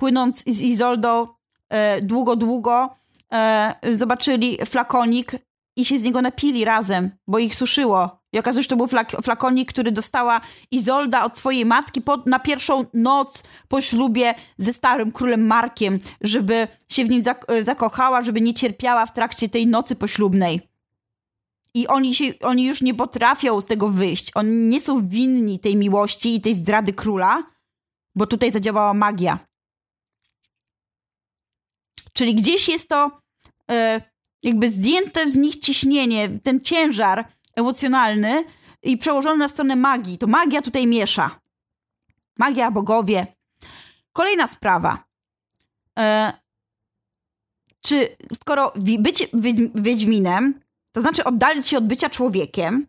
Speaker 1: płynąc z Izoldą e, długo, długo, e, zobaczyli flakonik i się z niego napili razem, bo ich suszyło. I okazuje się, że to był flak flakonik, który dostała Izolda od swojej matki pod, na pierwszą noc po ślubie ze starym królem Markiem, żeby się w nim zak zakochała, żeby nie cierpiała w trakcie tej nocy poślubnej. I oni, się, oni już nie potrafią z tego wyjść. Oni nie są winni tej miłości i tej zdrady króla, bo tutaj zadziałała magia. Czyli gdzieś jest to e, jakby zdjęte z nich ciśnienie, ten ciężar emocjonalny i przełożony na stronę magii. To magia tutaj miesza. Magia, bogowie. Kolejna sprawa. E, czy skoro być Wiedźminem, to znaczy oddalić się od bycia człowiekiem,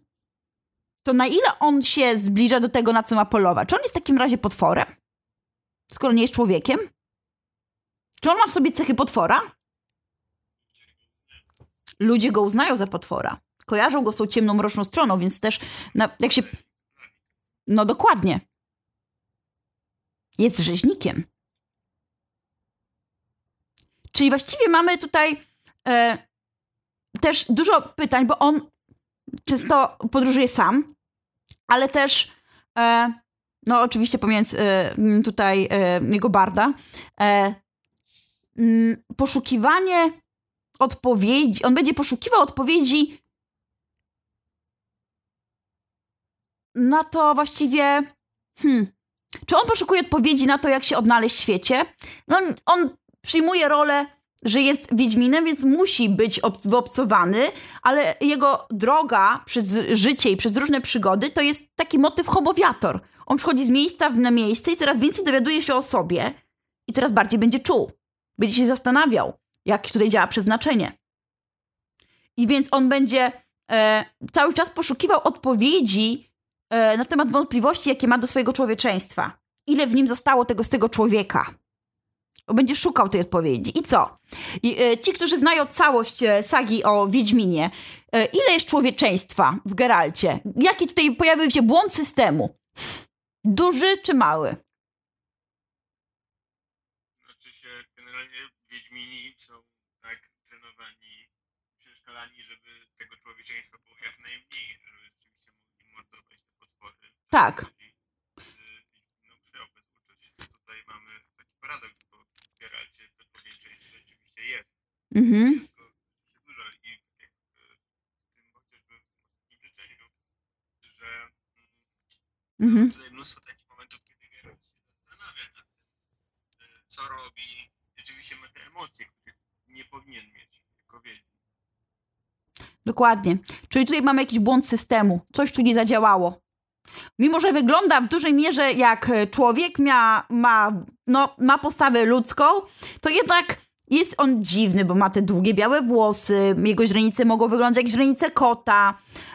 Speaker 1: to na ile on się zbliża do tego, na co ma polować? Czy on jest w takim razie potworem? Skoro nie jest człowiekiem? Czy on ma w sobie cechy potwora? Ludzie go uznają za potwora. Kojarzą go z tą ciemną, mroczną stroną, więc też na, jak się... No dokładnie. Jest rzeźnikiem. Czyli właściwie mamy tutaj e, też dużo pytań, bo on często podróżuje sam, ale też e, no oczywiście pomiędzy e, tutaj e, jego barda e, m, poszukiwanie odpowiedzi, on będzie poszukiwał odpowiedzi na to właściwie hmm, czy on poszukuje odpowiedzi na to, jak się odnaleźć w świecie? No, on przyjmuje rolę że jest Wiedźminem, więc musi być wyobcowany, ale jego droga przez życie i przez różne przygody to jest taki motyw homowiator. On przychodzi z miejsca na miejsce i coraz więcej dowiaduje się o sobie i coraz bardziej będzie czuł. Będzie się zastanawiał, jak tutaj działa przeznaczenie. I więc on będzie e, cały czas poszukiwał odpowiedzi e, na temat wątpliwości, jakie ma do swojego człowieczeństwa. Ile w nim zostało tego z tego człowieka będzie szukał tej odpowiedzi. I co? I, e, ci, którzy znają całość e, sagi o Wiedźminie, e, ile jest człowieczeństwa w Geralcie? Jaki tutaj pojawił się błąd systemu? Duży czy mały?
Speaker 2: Znaczy się, generalnie Wiedźmini są tak trenowani, przeszkalani, żeby tego człowieczeństwa było jak najmniej, żeby rzeczywiście mogli mordować te potwory.
Speaker 1: Tak.
Speaker 2: No, musiał bez uczuć. Tutaj mamy taki paradoks, bo w Geralcie to człowieczeństwo rzeczywiście jest.
Speaker 1: Mhm.
Speaker 2: Jest go dużo i jak w tym chociażby w tym ostatnim życzeniu, że
Speaker 1: Mhm.
Speaker 2: mnóstwo takich momentów, kiedy się zastanawia nad tym, co robi. Rzeczywiście ma te emocje, których nie powinien mieć.
Speaker 1: Dokładnie. Czyli tutaj mamy jakiś błąd systemu. Coś tu nie zadziałało. Mimo, że wygląda w dużej mierze jak e, człowiek, ma, ma, no, ma postawę ludzką, to jednak jest on dziwny, bo ma te długie białe włosy, jego źrenice mogą wyglądać jak źrenice kota,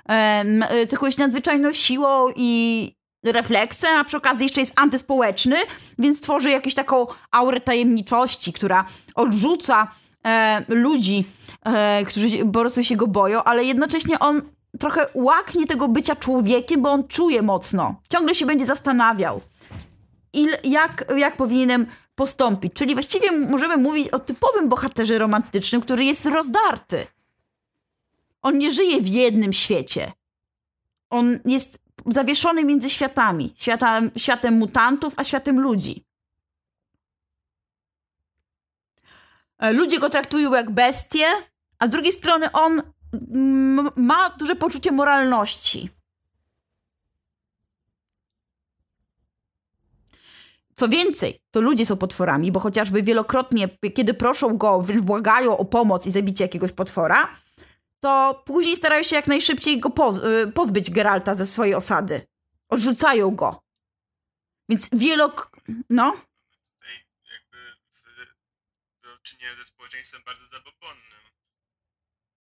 Speaker 1: e, cechuje się nadzwyczajną siłą i refleksem, a przy okazji jeszcze jest antyspołeczny, więc tworzy jakąś taką aurę tajemniczości, która odrzuca e, ludzi, e, którzy po prostu się go boją, ale jednocześnie on trochę łaknie tego bycia człowiekiem, bo on czuje mocno. Ciągle się będzie zastanawiał, il, jak, jak powinienem postąpić. Czyli właściwie możemy mówić o typowym bohaterze romantycznym, który jest rozdarty. On nie żyje w jednym świecie. On jest zawieszony między światami. Światem, światem mutantów, a światem ludzi. E, Ludzie go traktują jak bestię, a z drugiej strony on mm, ma duże poczucie moralności. Co więcej, to ludzie są potworami, bo chociażby wielokrotnie, kiedy proszą go, wręcz błagają o pomoc i zabicie jakiegoś potwora, to później starają się jak najszybciej go poz- y, pozbyć Geralta ze swojej osady. Odrzucają go. Więc wielok... No?
Speaker 2: Tutaj jakby w, do czynienia ze społeczeństwem bardzo zabobonnym.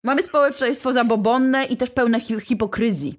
Speaker 1: Mamy społeczeństwo zabobonne i też pełne hi- hipokryzji.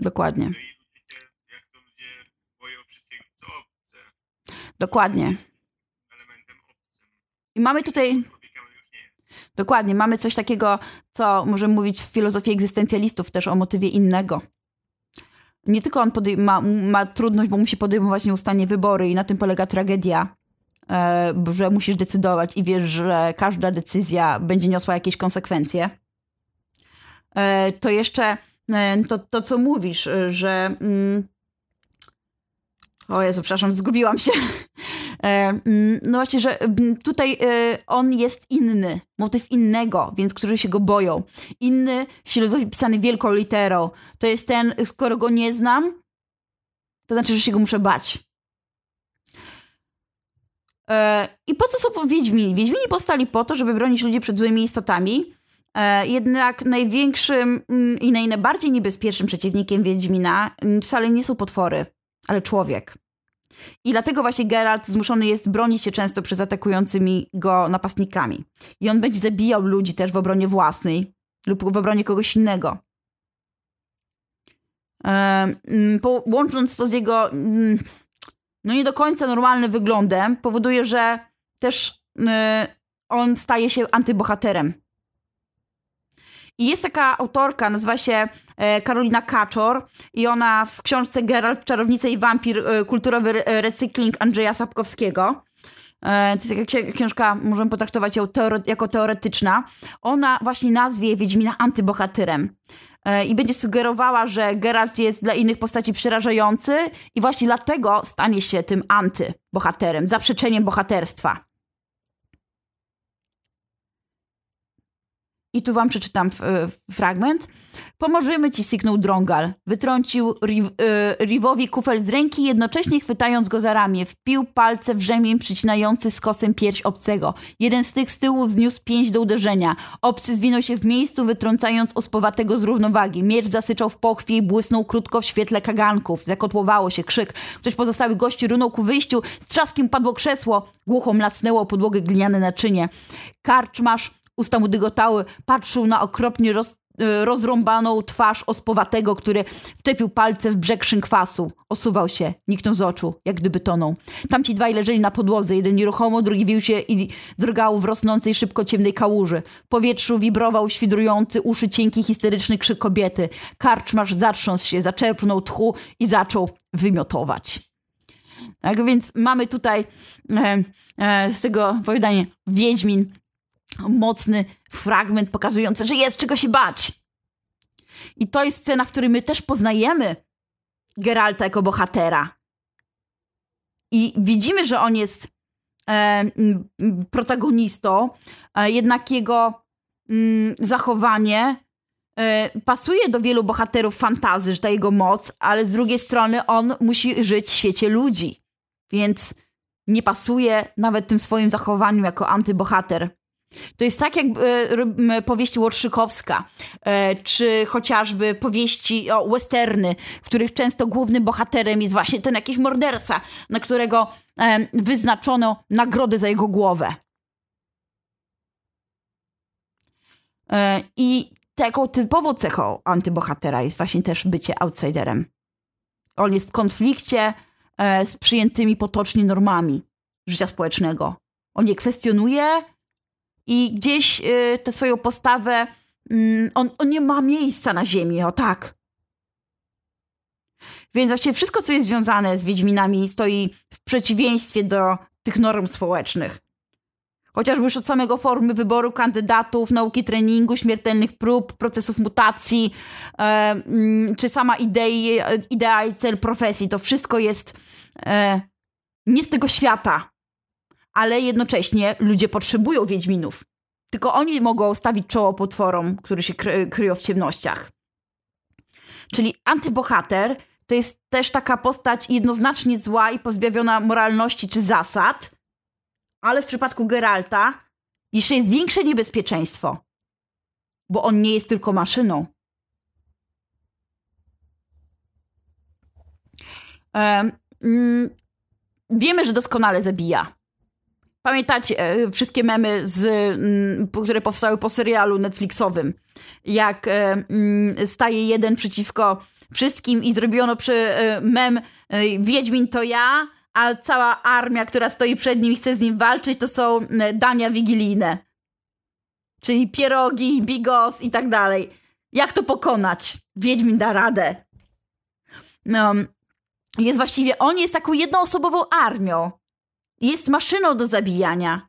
Speaker 1: Dokładnie.
Speaker 2: obcym.
Speaker 1: I mamy tutaj. Dokładnie, mamy coś takiego, co możemy mówić w filozofii egzystencjalistów też o motywie innego. Nie tylko on ma, ma trudność, bo musi podejmować nieustannie wybory i na tym polega tragedia, e, że musisz decydować i wiesz, że każda decyzja będzie niosła jakieś konsekwencje. E, to jeszcze to, to, co mówisz, e, że... Mm, o Jezu, przepraszam, zgubiłam się. E, mm, no właśnie, że mm, tutaj e, on jest inny, motyw innego, więc którzy się go boją. Inny w filozofii pisany wielką literą. To jest ten, skoro go nie znam, to znaczy, że się go muszę bać. E, I po co są Wiedźmini? Wiedźmini powstali po to, żeby bronić ludzi przed złymi istotami. E, jednak największym mm, i najbardziej niebezpiecznym przeciwnikiem Wiedźmina mm, wcale nie są potwory, ale człowiek. I dlatego właśnie Geralt zmuszony jest bronić się często przed atakującymi go napastnikami. I on będzie zabijał ludzi też w obronie własnej lub w obronie kogoś innego. Em, mm, łącząc to z jego no nie do końca normalnym wyglądem, powoduje, że też y, on staje się antybohaterem. I jest taka autorka, nazywa się e, Karolina Kaczor i ona w książce Geralt, Czarownica i Wampir, e, kulturowy re- recykling Andrzeja Sapkowskiego. E, to jest taka ksi- książka, możemy potraktować ją teore- jako teoretyczna. Ona właśnie nazwie Wiedźmina antybohaterem. I będzie sugerowała, że Geralt jest dla innych postaci przerażający i właśnie dlatego stanie się tym antybohaterem, zaprzeczeniem bohaterstwa. I tu wam przeczytam f- fragment. Pomożemy ci, syknął Drągal. Wytrącił Riv, y, Rivowi kufel z ręki, jednocześnie chwytając go za ramię. Wpił palce w rzemień przycinający skosem pierś obcego. Jeden z tych z tyłu wzniósł pięść do uderzenia. Obcy zwinął się w miejscu, wytrącając ospowatego z równowagi. Miecz zasyczał w pochwie i błysnął krótko w świetle kaganków. Zakotłowało się krzyk. Ktoś pozostałych gości runął ku wyjściu. Z trzaskiem padło krzesło. Głucho mlasnęło podłogę gliniane naczynie. Karczmasz Usta mu dygotały, patrzył na okropnie roz, y, rozrąbaną twarz ospowatego, który wczepił palce w brzeg szynkwasu. Osuwał się, niknął z oczu, jak gdyby tonął. Tamci dwaj leżeli na podłodze, jeden nieruchomo, drugi wił się i drgał w rosnącej szybko ciemnej kałuży. W powietrzu wibrował świdrujący uszy cienki histeryczny krzyk kobiety. Karczmarz zatrząsł się, zaczerpnął tchu i zaczął wymiotować. Tak więc mamy tutaj e, e, z tego opowiadania Wiedźmin mocny fragment pokazujący, że jest czego się bać. I to jest scena, w której my też poznajemy Geralta jako bohatera. I widzimy, że on jest e, protagonistą, e, jednak jego m, zachowanie e, pasuje do wielu bohaterów fantazy, że ta jego moc, ale z drugiej strony on musi żyć w świecie ludzi. Więc nie pasuje nawet tym swoim zachowaniu jako antybohater. To jest tak jak e, powieść e, czy chociażby powieści o westerny, w których często głównym bohaterem jest właśnie ten jakiś morderca, na którego wyznaczono nagrody za jego głowę. E, I taką typową cechą antybohatera jest właśnie też bycie outsiderem. On jest w konflikcie e, z przyjętymi potocznie normami życia społecznego. On je kwestionuje, i gdzieś y, tę swoją postawę, mm, on, on nie ma miejsca na ziemi, o tak. Więc właściwie wszystko, co jest związane z Wiedźminami, stoi w przeciwieństwie do tych norm społecznych. Chociażby już od samego formy wyboru kandydatów, nauki treningu, śmiertelnych prób, procesów mutacji, e, mm, czy sama idei, idea i cel profesji, to wszystko jest e, nie z tego świata ale jednocześnie ludzie potrzebują Wiedźminów. Tylko oni mogą stawić czoło potworom, które się kry kryją w ciemnościach. Czyli antybohater to jest też taka postać jednoznacznie zła i pozbawiona moralności czy zasad, ale w przypadku Geralta jeszcze jest większe niebezpieczeństwo, bo on nie jest tylko maszyną. Um, mm, wiemy, że doskonale zabija. Pamiętacie wszystkie memy, z, m, które powstały po serialu Netflixowym, jak e, m, staje jeden przeciwko wszystkim i zrobiono przy e, mem e, Wiedźmin to ja, a cała armia, która stoi przed nim i chce z nim walczyć, to są e, dania wigilijne. Czyli pierogi, bigos i tak dalej. Jak to pokonać? Wiedźmin da radę. No, jest właściwie, on jest taką jednoosobową armią. Jest maszyną do zabijania.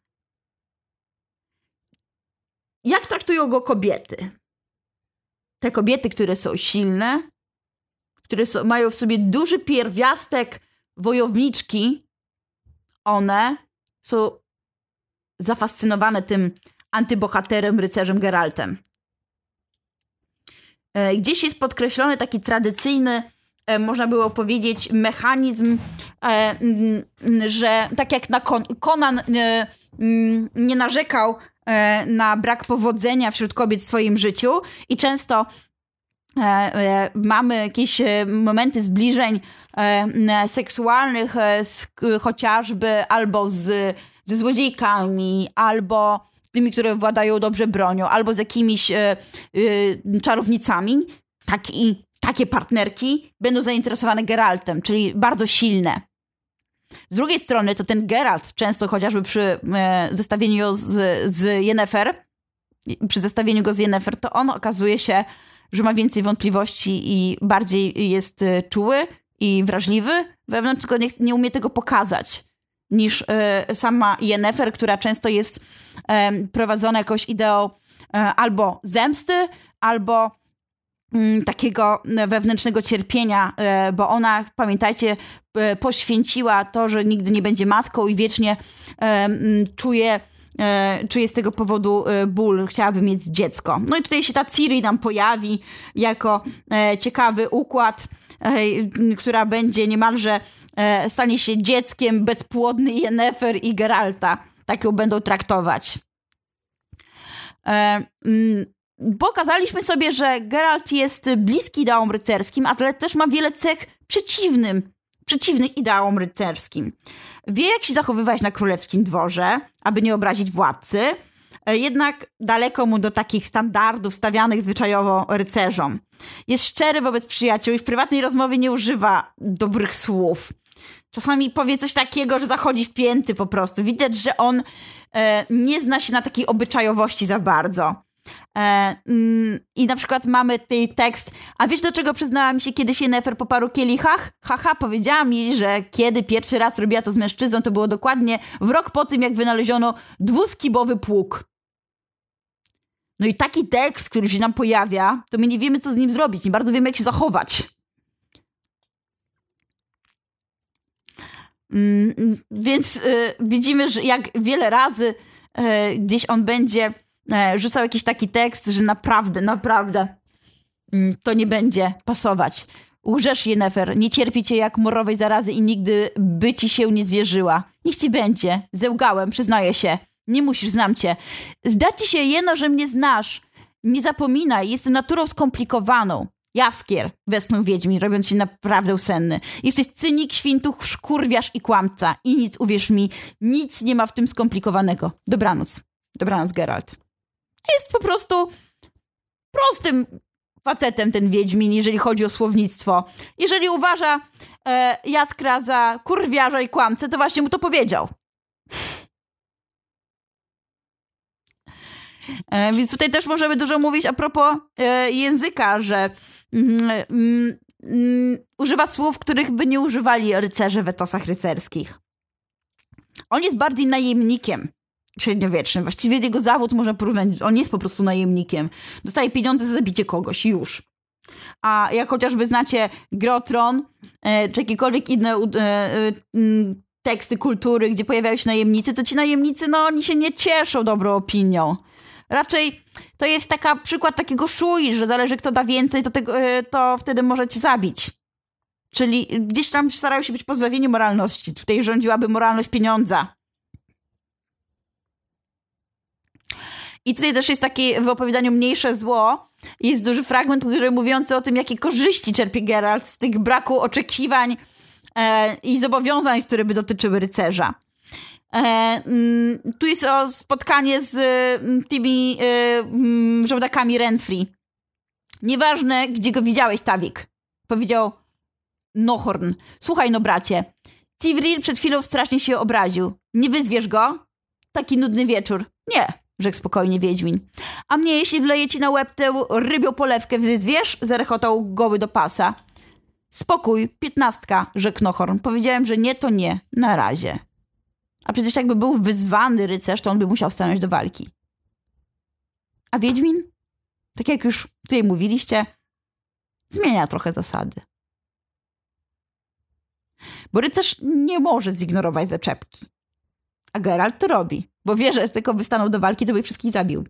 Speaker 1: Jak traktują go kobiety? Te kobiety, które są silne, które są, mają w sobie duży pierwiastek wojowniczki, one są zafascynowane tym antybohaterem, rycerzem Geraltem. E, Gdzieś jest podkreślony taki tradycyjny, można było powiedzieć, mechanizm, e, że tak jak na Conan e, nie narzekał e, na brak powodzenia wśród kobiet w swoim życiu i często e, e, mamy jakieś e, momenty zbliżeń e, seksualnych e, z, chociażby albo z, ze złodziejkami, albo tymi, które władają dobrze bronią, albo z jakimiś e, e, czarownicami, tak i takie partnerki będą zainteresowane Geraltem, czyli bardzo silne. Z drugiej strony, to ten Geralt, często chociażby przy e, zestawieniu z, z Yennefer, przy zestawieniu go z Yennefer, to on okazuje się, że ma więcej wątpliwości i bardziej jest e, czuły i wrażliwy wewnątrz, tylko nie, nie umie tego pokazać niż e, sama Yennefer, która często jest e, prowadzona jakąś ideą e, albo zemsty, albo takiego wewnętrznego cierpienia, e, bo ona, pamiętajcie, e, poświęciła to, że nigdy nie będzie matką i wiecznie e, mm, czuje, czuje z tego powodu ból, chciałaby mieć dziecko. No i tutaj się ta Ciri nam pojawi jako ciekawy układ, która będzie niemalże stanie się dzieckiem bezpłodny Yennefer i Geralta. Tak ją będą traktować. Pokazaliśmy sobie, że Geralt jest bliski ideałom rycerskim, ale też ma wiele cech przeciwnym, przeciwnych ideałom rycerskim. Wie, jak się zachowywać na królewskim dworze, aby nie obrazić władcy, e, jednak daleko mu do takich standardów stawianych zwyczajowo rycerzom. Jest szczery wobec przyjaciół i w prywatnej rozmowie nie używa dobrych słów. Czasami powie coś takiego, że zachodzi w pięty po prostu. Widać, że on e, nie zna się na takiej obyczajowości za bardzo. E, mm, I na przykład mamy tej tekst, a wiesz do czego przyznała mi się kiedyś Yennefer po paru kielichach? Haha, powiedziała mi, że kiedy pierwszy raz robiła to z mężczyzną, to było dokładnie w rok po tym, jak wynaleziono dwuskibowy pług. No i taki tekst, który się nam pojawia, to my nie wiemy, co z nim zrobić, nie bardzo wiemy, jak się zachować. Mm, mm, Więc y, widzimy, że jak wiele razy y, gdzieś on będzie rzucał jakiś taki tekst, że naprawdę, naprawdę mm, to nie będzie pasować. Łżesz, Yennefer, nie cierpi cię jak morowej zarazy i nigdy by ci się nie zwierzyła. Niech ci będzie. Zełgałem, przyznaję się. Nie musisz, znam cię. Zda ci się jeno, że mnie znasz. Nie zapominaj, jestem naturą skomplikowaną. Jaskier, westchnął Wiedźmin, robiąc się naprawdę senny. Jesteś cynik, świntuch, szkurwiarz i kłamca. I nic, uwierz mi, nic nie ma w tym skomplikowanego. Dobranoc. Dobranoc, Geralt. Jest po prostu prostym facetem ten Wiedźmin, jeżeli chodzi o słownictwo. Jeżeli uważa e, Jaskra za kurwiarza i kłamcę, to właśnie mu to powiedział. E, więc tutaj też możemy dużo mówić a propos e, języka, że mm, mm, mm, używa słów, których by nie używali rycerze w etosach rycerskich. On jest bardziej najemnikiem średniowiecznym. Właściwie jego zawód można porównać, on jest po prostu najemnikiem. Dostaje pieniądze za zabicie kogoś, już. A jak chociażby znacie Grotron, e, czy jakiekolwiek inne e, e, m, teksty kultury, gdzie pojawiają się najemnicy, to ci najemnicy, no oni się nie cieszą dobrą opinią. Raczej to jest taka przykład takiego szui, że zależy kto da więcej, to, tego, to wtedy może cię zabić. Czyli gdzieś tam starają się być pozbawieni moralności. Tutaj rządziłaby moralność pieniądza. I tutaj też jest takie w opowiadaniu mniejsze zło. Jest duży fragment, który mówiący o tym, jakie korzyści czerpie Geralt z tych braku oczekiwań e, i zobowiązań, które by dotyczyły rycerza. E, mm, tu jest o spotkanie z mm, tymi e, mm, żołdakami Renfrey. Nieważne, gdzie go widziałeś, Tawik. Powiedział Nohorn. Słuchaj, no bracie, Civril przed chwilą strasznie się obraził. Nie wyzwiesz go? Taki nudny wieczór. Nie, rzekł spokojnie Wiedźmin. A mnie, jeśli wleję ci na łeb tę rybią polewkę, wyzwiesz? Zarechotał goły do pasa. Spokój, piętnastka, rzekł Nohorn. Powiedziałem, że nie, to nie. Na razie. A przecież jakby był wyzwany rycerz, to on by musiał stanąć do walki. A Wiedźmin? Tak jak już tutaj mówiliście, zmienia trochę zasady. Bo rycerz nie może zignorować zaczepki. A Geralt to robi, bo wie, że tylko wystanął do walki, to by wszystkich zabił.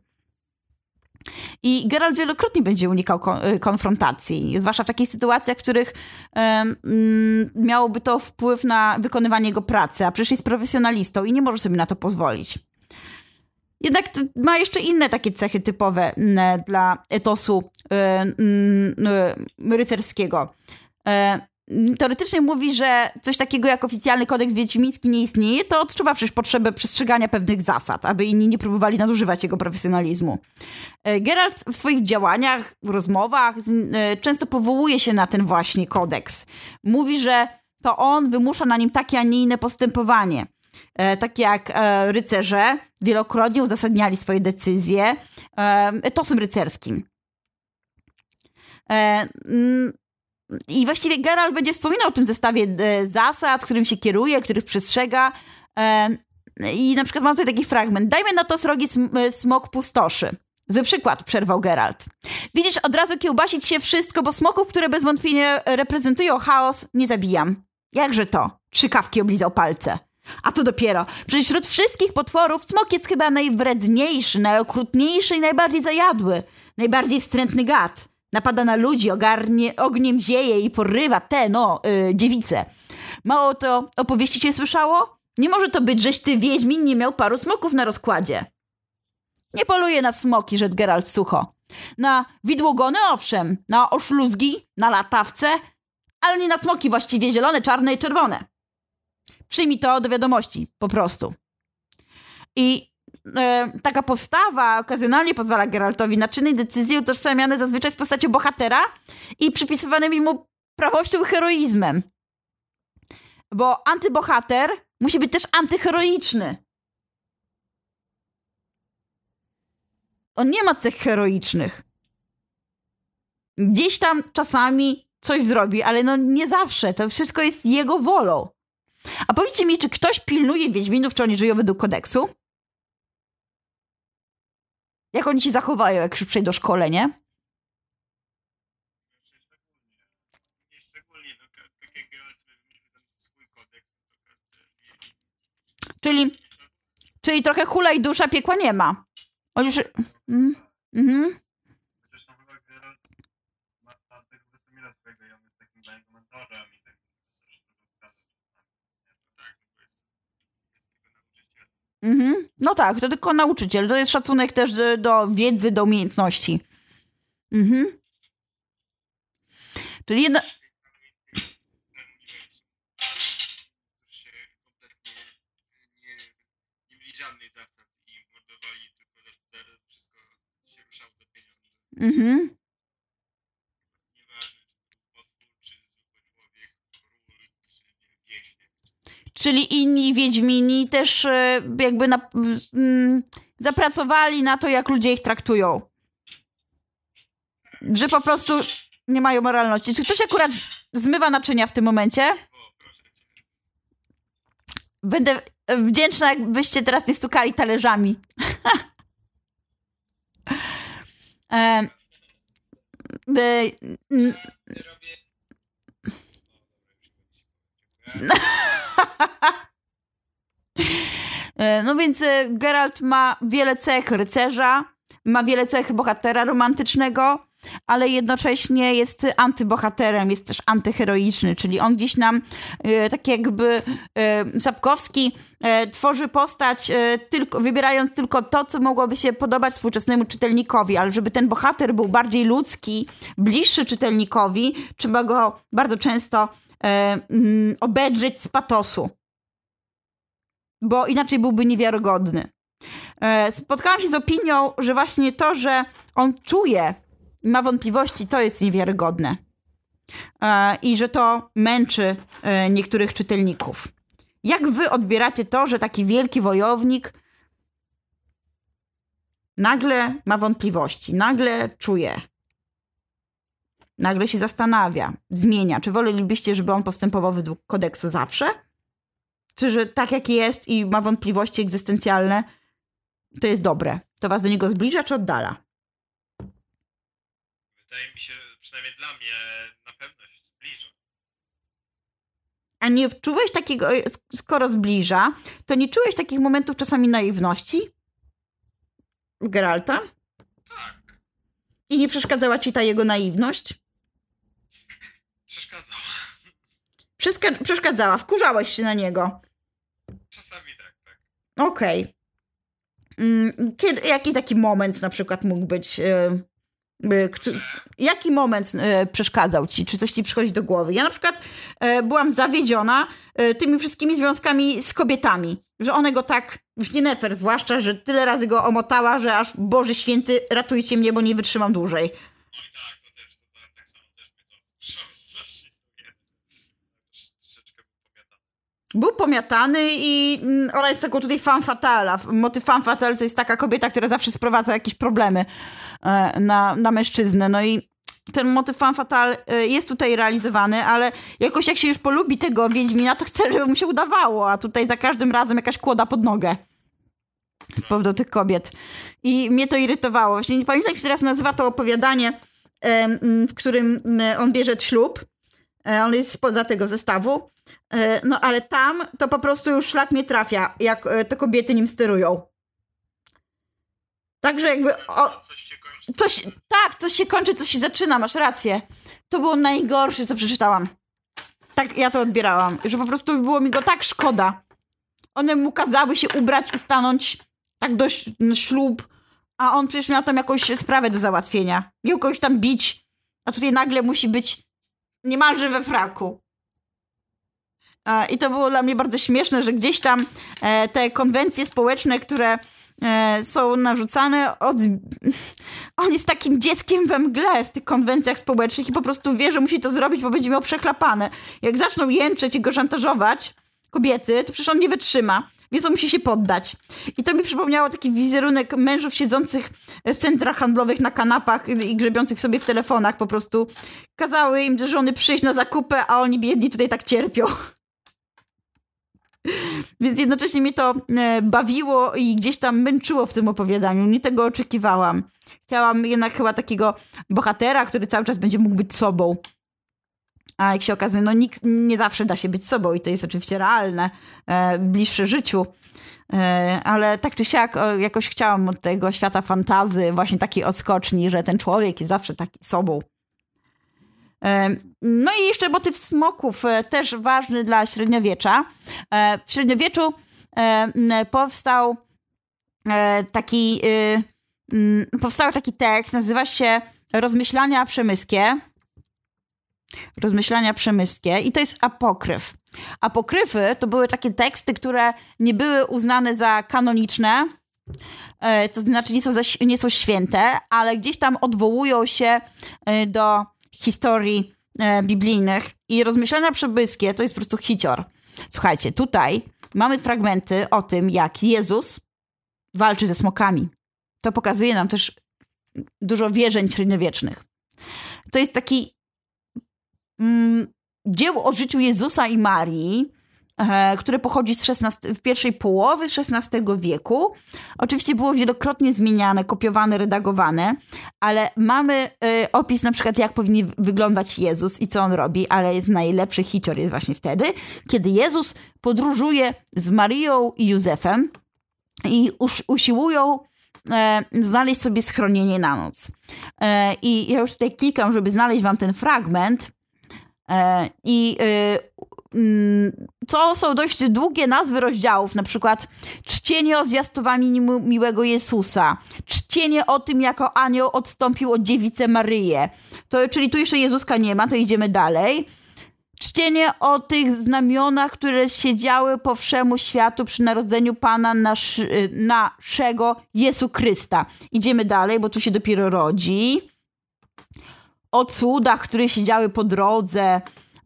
Speaker 1: I Geralt wielokrotnie będzie unikał y, konfrontacji, zwłaszcza w takich sytuacjach, w których um, miałoby to wpływ na wykonywanie jego pracy, a przecież jest profesjonalistą i nie może sobie na to pozwolić. Jednak ma jeszcze inne takie cechy typowe dla etosu y, rycerskiego. E, teoretycznie mówi, że coś takiego jak oficjalny kodeks wiedźmiński nie istnieje, to odczuwa przecież potrzebę przestrzegania pewnych zasad, aby inni nie próbowali nadużywać jego profesjonalizmu. E, Geralt w swoich działaniach, rozmowach e, często powołuje się na ten właśnie kodeks. Mówi, że to on wymusza na nim takie, a nie inne postępowanie. E, tak jak rycerze wielokrotnie uzasadniali swoje decyzje etosem rycerskim. I właściwie Geralt będzie wspominał o tym zestawie e, zasad, którym się kieruje, których przestrzega. E, I na przykład mam tutaj taki fragment. Dajmy na to srogi e, smok pustoszy. Zły przykład, przerwał Geralt. Widzisz, od razu kiełbasić się wszystko, bo smoków, które bez wątpienia reprezentują chaos, nie zabijam. Jakże to? Trzy kawki oblizał palce. A to dopiero. Przecież wśród wszystkich potworów smok jest chyba najwredniejszy, najokrutniejszy i najbardziej zajadły. Najbardziej wstrętny gad. Napada na ludzi, ogarnie, ogniem zieje i porywa te, no, yy, dziewice. Mało to opowieści cię słyszało? Nie może to być, żeś ty, Wiedźmin, nie miał paru smoków na rozkładzie. Nie poluje na smoki, rzekł Geralt sucho. Na widłogony owszem, na oszluzgi, na latawce, ale nie na smoki właściwie zielone, czarne i czerwone. Przyjmij to do wiadomości, po prostu. I taka postawa okazjonalnie pozwala Geraltowi na czyny i decyzje utożsamiane zazwyczaj z postacią bohatera i przypisywanymi mu prawością i heroizmem. Bo antybohater musi być też antyheroiczny. On nie ma cech heroicznych. Gdzieś tam czasami coś zrobi, ale no nie zawsze. To wszystko jest jego wolą. A powiedzcie mi, czy ktoś pilnuje Wiedźminów, czy oni żyją według kodeksu? Jak oni ci zachowają, jak już przejdą szkolenie? Czyli, czyli trochę hula i dusza piekła nie ma. On już... Mm, mhm. No tak, to tylko nauczyciel. To jest szacunek też do, do wiedzy, do umiejętności. Mhm. Czyli jedna... Mhm. Czyli inni Wiedźmini też e, jakby na, mm, zapracowali na to, jak ludzie ich traktują. Że po prostu nie mają moralności. Czy ktoś akurat zmywa naczynia w tym momencie? Będę wdzięczna, jakbyście teraz nie stukali talerzami. e, e, E, no więc e, Geralt ma wiele cech rycerza, ma wiele cech bohatera romantycznego, ale jednocześnie jest antybohaterem, jest też antyheroiczny, czyli on gdzieś nam e, tak jakby e, Sapkowski e, tworzy postać e, tylko, wybierając tylko to, co mogłoby się podobać współczesnemu czytelnikowi, ale żeby ten bohater był bardziej ludzki, bliższy czytelnikowi, trzeba go bardzo często e, obedrzeć z patosu, bo inaczej byłby niewiarygodny. E, spotkałam się z opinią, że właśnie to, że on czuje i ma wątpliwości, to jest niewiarygodne. E, I że to męczy e, niektórych czytelników. Jak wy odbieracie to, że taki wielki wojownik nagle ma wątpliwości, nagle czuje, nagle się zastanawia, zmienia? Czy wolelibyście, żeby on postępował według kodeksu zawsze? Czy że tak jak jest i ma wątpliwości egzystencjalne, to jest dobre? To was do niego zbliża czy oddala?
Speaker 2: Wydaje mi się, że przynajmniej dla mnie na pewno się zbliża.
Speaker 1: A nie czułeś takiego, e, skoro zbliża, to nie czułeś takich momentów czasami naiwności? Geralta?
Speaker 2: Tak,
Speaker 1: I nie przeszkadzała ci ta jego naiwność?
Speaker 2: Przeszkadzała.
Speaker 1: Przeska- przeszkadzała, wkurzałeś się na niego.
Speaker 2: Czasami tak, tak.
Speaker 1: Okej. Mm, Kiedy, jaki taki moment na przykład mógł być? e, e, kto- jaki moment e, przeszkadzał ci? Czy coś ci przychodzi do głowy? Ja na przykład byłam zawiedziona tymi wszystkimi związkami z kobietami. Że one go tak, Nefer zwłaszcza, że tyle razy go omotała, że aż Boże Święty, ratujcie mnie, bo nie wytrzymam dłużej.
Speaker 2: No i tak, to też, to, tak, tak samo też mnie to wkurzało strasznie sobie. Też Troszeczkę był pomiatany.
Speaker 1: Był pomiatany i mm, ona jest taką tutaj fan fatala. Motyw fan fatal to jest taka kobieta, która zawsze sprowadza jakieś problemy e, na, na mężczyznę. No i ten motyw fan fatal e, jest tutaj realizowany, ale jakoś jak się już polubi tego Wiedźmina, to chce, żeby mu się udawało, a tutaj za każdym razem jakaś kłoda pod nogę z powodu tych kobiet. I mnie to irytowało. Właśnie nie pamiętam, jak się teraz nazywa to opowiadanie, w którym mm, on bierze ślub. E, On jest spoza tego zestawu. E, No ale tam to po prostu już szlak mnie trafia, jak e, te kobiety nim sterują. Także jakby o,
Speaker 2: coś się kończy.
Speaker 1: coś, tak, coś się kończy, coś się zaczyna, masz rację. To było najgorsze, co przeczytałam. Tak ja to odbierałam, że po prostu było mi go tak szkoda. One mu kazały się ubrać i stanąć tak do ślub, a on przecież miał tam jakąś sprawę do załatwienia. Miał kogoś tam bić, a tutaj nagle musi być niemalże we fraku. E, I to było dla mnie bardzo śmieszne, że gdzieś tam e, te konwencje społeczne, które e, są narzucane, od... on jest takim dzieckiem we mgle w tych konwencjach społecznych i po prostu wie, że musi to zrobić, bo będzie miał przeklapane. Jak zaczną jęczeć i go szantażować, kobiety, to przecież on nie wytrzyma, więc on musi się poddać. I to mi przypomniało taki wizerunek mężów siedzących w centrach handlowych na kanapach i grzebiących sobie w telefonach po prostu. Kazały im żony przyjść na zakupę, a oni biedni tutaj tak cierpią. Więc jednocześnie mnie to e, bawiło i gdzieś tam męczyło w tym opowiadaniu. Nie tego oczekiwałam. Chciałam jednak chyba takiego bohatera, który cały czas będzie mógł być sobą. A jak się okazuje, no nikt nie zawsze da się być sobą i to jest oczywiście realne, e, bliższe życiu. E, ale tak czy siak o, jakoś chciałam od tego świata fantazy właśnie takiej odskoczni, że ten człowiek jest zawsze taki sobą. No i jeszcze motyw smoków, e, też ważny dla średniowiecza. E, W średniowieczu powstał e, taki, y, mm, powstał taki tekst, nazywa się Rozmyślania przemyskie. Rozmyślania przemyskie i to jest apokryf. Apokryfy to były takie teksty, które nie były uznane za kanoniczne, to znaczy nie są, za, nie są święte, ale gdzieś tam odwołują się do historii e, biblijnych i rozmyślania przemyskie to jest po prostu hicior. Słuchajcie, tutaj mamy fragmenty o tym, jak Jezus walczy ze smokami. To pokazuje nam też dużo wierzeń średniowiecznych. To jest taki mm, dzieło o życiu Jezusa i Marii, które pochodzi z 16, w pierwszej połowy XVI wieku. Oczywiście było wielokrotnie zmieniane, kopiowane, redagowane, ale mamy e, opis na przykład jak powinien wyglądać Jezus i co on robi, ale jest najlepszy hicior jest właśnie wtedy, kiedy Jezus podróżuje z Marią i Józefem i usiłują e, znaleźć sobie schronienie na noc. E, I ja już tutaj klikam, żeby znaleźć wam ten fragment. E, I to są dość długie nazwy rozdziałów, na przykład czcienie o zwiastowaniu mi- miłego Jezusa, czcienie o tym, jako anioł odstąpił od dziewicę Maryję. To, czyli tu jeszcze Jezuska nie ma, to idziemy dalej. Czcie Czcienie o tych znamionach, które siedziały po wszemu światu przy narodzeniu Pana nasz, naszego Jezu Chrysta. Idziemy dalej, bo tu się dopiero rodzi. O cudach, które siedziały po drodze.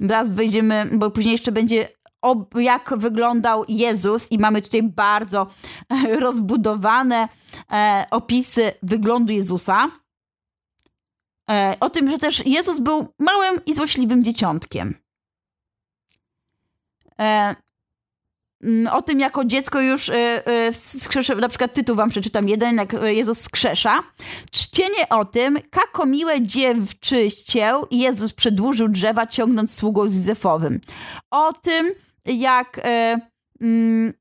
Speaker 1: Teraz wejdziemy, bo później jeszcze będzie o, jak wyglądał Jezus i mamy tutaj bardzo e, rozbudowane e, opisy wyglądu Jezusa. E, o tym, że też Jezus był małym i złośliwym dzieciątkiem. E, o tym jako dziecko już e, e, skrzesza, na przykład tytuł wam przeczytam jeden, jak Jezus skrzesza. Czcienie o tym, kako miłe dziewczyście Jezus przedłużył drzewa, ciągnąc sługą z Józefowym. O tym, jak e, mm,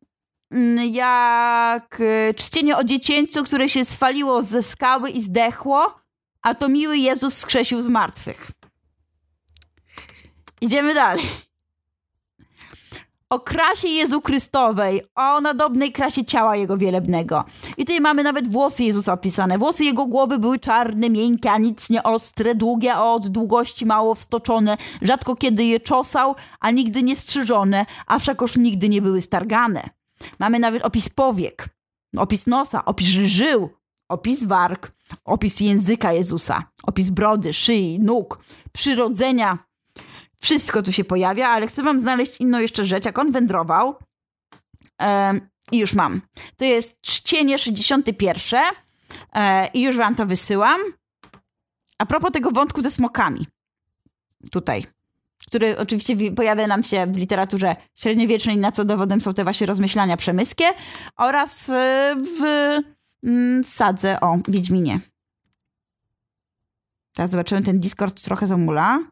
Speaker 1: jak czcienie o dziecięciu, które się swaliło ze skały i zdechło, a to miły Jezus skrzesił z martwych. Idziemy dalej. O krasie Jezu Chrystowej, o nadobnej krasie ciała Jego wielebnego. I tutaj mamy nawet włosy Jezusa opisane. Włosy Jego głowy były czarne, miękkie, a nic nie ostre, długie, a od długości mało wstoczone. Rzadko kiedy je czosał, a nigdy nie strzyżone, a wszakoż nigdy nie były stargane. Mamy nawet opis powiek, opis nosa, opis żył, opis warg, opis języka Jezusa, opis brody, szyi, nóg, przyrodzenia. Wszystko tu się pojawia, ale chcę wam znaleźć inną jeszcze rzecz, jak on wędrował. I już mam. To jest czcienie 61. E, I już wam to wysyłam. A propos tego wątku ze smokami. Tutaj. Który oczywiście pojawia nam się w literaturze średniowiecznej, na co dowodem są te właśnie rozmyślania przemyskie. Oraz e, w mm, sadze o Wiedźminie. Teraz zobaczymy, ten Discord trochę zamula.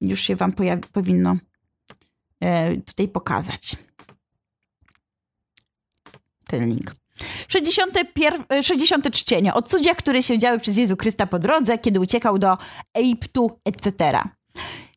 Speaker 1: Już się wam powinno e, tutaj pokazać. Ten link. 61, 60 czcienie o cudziach, które się działy przez Jezu Chrysta po drodze, kiedy uciekał do Egiptu, etc.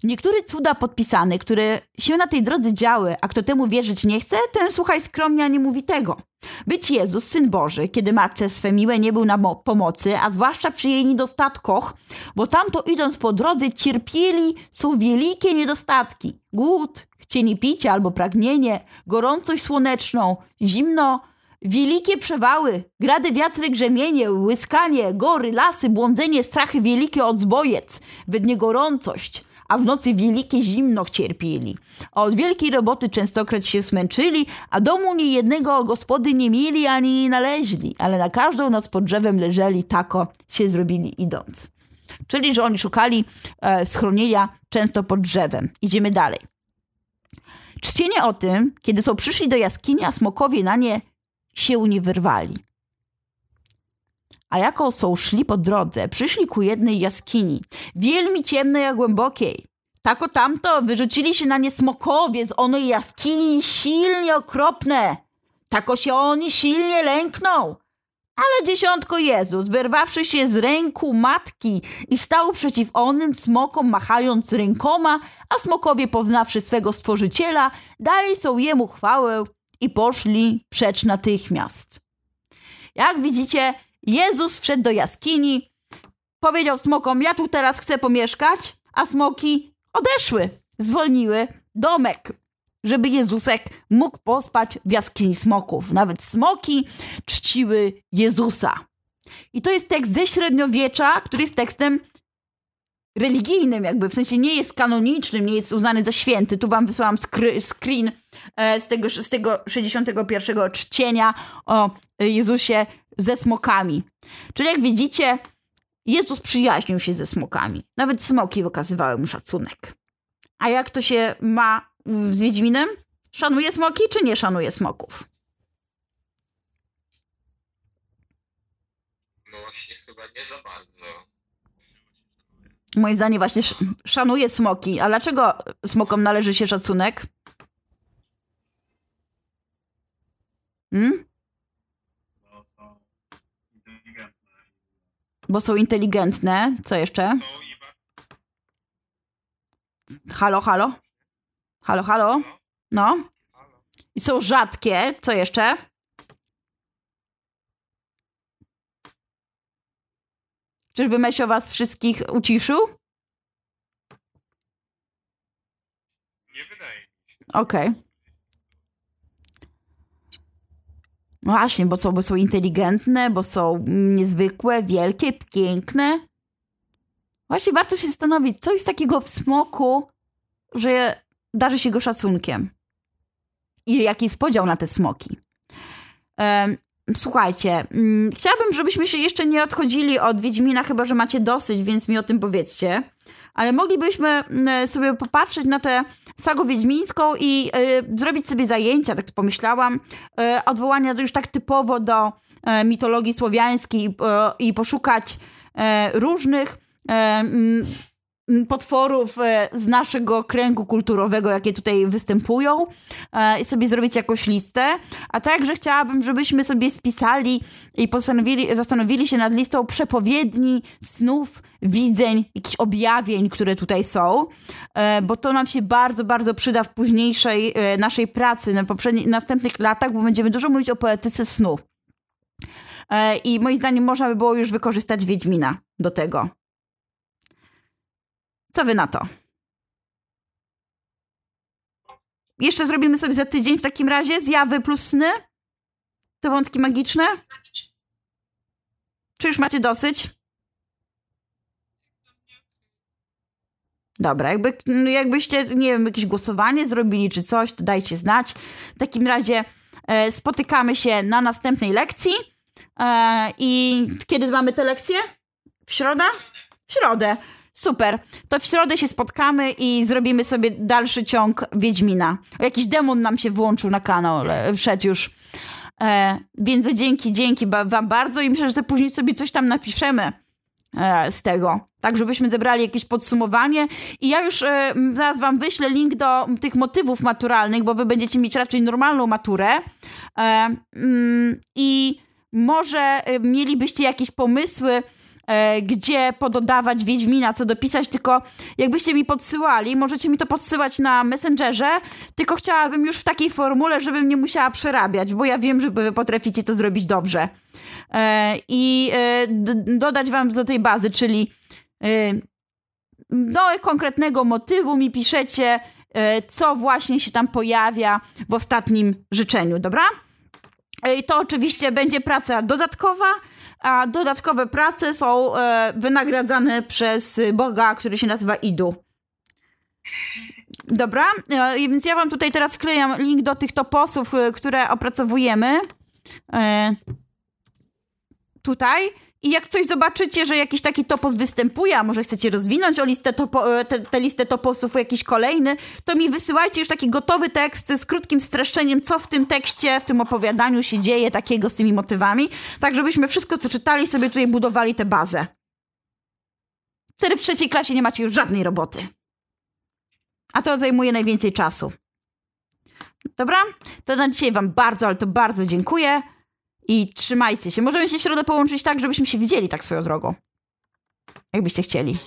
Speaker 1: Niektóre cuda podpisane, które się na tej drodze działy, a kto temu wierzyć nie chce, ten słuchaj skromnie, a nie mówi tego. Być Jezus, Syn Boży, kiedy matce swe miłe nie był na pomocy, a zwłaszcza przy jej niedostatkoch, bo tamto idąc po drodze cierpieli są wielkie niedostatki. Głód, chcienie picia albo pragnienie, gorącość słoneczną, zimno, wielkie przewały, grady wiatry grzemienie, łyskanie, gory, lasy, błądzenie, strachy wielkie od zbojec, wednie gorącość – a w nocy wielkie zimno cierpieli. A od wielkiej roboty częstokroć się smęczyli, a domu nie jednego gospody nie mieli ani nie naleźli, ale na każdą noc pod drzewem leżeli, tako się zrobili idąc. Czyli, że oni szukali e, schronienia często pod drzewem. Idziemy dalej. Czcienie o tym, kiedy są przyszli do jaskini, a smokowie na nie się nie wyrwali. A jako są szli po drodze, przyszli ku jednej jaskini, wielmi ciemnej a głębokiej. Tako tamto wyrzucili się na nie smokowie z onej jaskini silnie okropne. Tako się oni silnie lękną. Ale dziesiątko Jezus, wyrwawszy się z ręku matki i stał przeciw onym smokom, machając rękoma, a smokowie poznawszy swego stworzyciela, dali są jemu chwałę i poszli przecz natychmiast. Jak widzicie, Jezus wszedł do jaskini, powiedział smokom: Ja tu teraz chcę pomieszkać, a smoki odeszły, zwolniły domek, żeby Jezusek mógł pospać w jaskini smoków. Nawet smoki czciły Jezusa. I to jest tekst ze średniowiecza, który jest tekstem religijnym, jakby w sensie nie jest kanonicznym, nie jest uznany za święty. Tu wam wysłałam screen e, z tego, z tego 61 czcienia o Jezusie ze smokami. Czyli jak widzicie, Jezus przyjaźnił się ze smokami. Nawet smoki okazywały mu szacunek. A jak to się ma z Wiedźminem? Szanuje smoki, czy nie szanuje smoków?
Speaker 2: No właśnie, chyba nie za bardzo.
Speaker 1: Moim zdaniem właśnie szanuje smoki. A dlaczego smokom należy się szacunek? Hmm? Bo są inteligentne. Co jeszcze? Halo, halo? Halo, halo? No. I są rzadkie. Co jeszcze? Czyżby Mesio was wszystkich uciszył?
Speaker 2: Nie wydaje mi się.
Speaker 1: Okej. Okay. No właśnie, bo są, bo są inteligentne, bo są mm, niezwykłe, wielkie, piękne. Właśnie warto się zastanowić, co jest takiego w smoku, że darzy się go szacunkiem. I jaki jest podział na te smoki. Em, słuchajcie, mm, chciałabym, żebyśmy się jeszcze nie odchodzili od Wiedźmina, chyba że macie dosyć, więc mi o tym powiedzcie. Ale moglibyśmy mm, sobie popatrzeć na tę sagę wiedźmińską i y, zrobić sobie zajęcia, tak pomyślałam, y, odwołania już tak typowo do y, mitologii słowiańskiej i poszukać różnych mm, potworów e, z naszego kręgu kulturowego, jakie tutaj występują e, i sobie zrobić jakąś listę, a także chciałabym, żebyśmy sobie spisali i postanowili, zastanowili się nad listą przepowiedni, snów, widzeń, jakichś objawień, które tutaj są, e, bo to nam się bardzo, bardzo przyda w późniejszej naszej pracy, na poprzednich, następnych latach, bo będziemy dużo mówić o poetyce snu. I moim zdaniem można by było już wykorzystać Wiedźmina do tego. Co wy na to? Jeszcze zrobimy sobie za tydzień w takim razie zjawy plus sny? Te wątki magiczne? Czy już macie dosyć? Dobra, jakby, jakbyście, nie wiem, jakieś głosowanie zrobili czy coś, to dajcie znać. W takim razie e, spotykamy się na następnej lekcji. E, I kiedy mamy te lekcje? W środę? W środę. Super. To w środę się spotkamy i zrobimy sobie dalszy ciąg Wiedźmina. Jakiś demon nam się włączył na kanał, wszedł już. E, więc dzięki, dzięki wam bardzo i myślę, że później sobie coś tam napiszemy e, z tego. Tak, żebyśmy zebrali jakieś podsumowanie. I ja już e, zaraz wam wyślę link do tych motywów maturalnych, bo wy będziecie mieć raczej normalną maturę. E, mm, I może e, mielibyście jakieś pomysły, gdzie pododawać Wiedźmina, co dopisać, tylko jakbyście mi podsyłali, możecie mi to podsyłać na Messengerze, tylko chciałabym już w takiej formule, żebym nie musiała przerabiać, bo ja wiem, że wy potraficie to zrobić dobrze. E, I e, dodać wam do tej bazy, czyli e, do konkretnego motywu mi piszecie, e, co właśnie się tam pojawia w ostatnim życzeniu, dobra? E, I to oczywiście będzie praca dodatkowa, a dodatkowe prace są e, wynagradzane przez Boga, który się nazywa Idu. Dobra, e, więc ja wam tutaj teraz wklejam link do tych toposów, e, które opracowujemy. Tutaj. I jak coś zobaczycie, że jakiś taki topos występuje, a może chcecie rozwinąć o listę topo, e, te, te listę toposów jakiś kolejny, to mi wysyłajcie już taki gotowy tekst z krótkim streszczeniem, co w tym tekście, w tym opowiadaniu się dzieje takiego z tymi motywami, tak żebyśmy wszystko, co czytali, sobie tutaj budowali tę bazę. Wtedy w trzeciej klasie nie macie już żadnej roboty. A to zajmuje najwięcej czasu. Dobra? To na dzisiaj wam bardzo, ale to bardzo dziękuję. I trzymajcie się. Możemy się w środę połączyć tak, żebyśmy się widzieli tak swoją drogą. Jakbyście chcieli.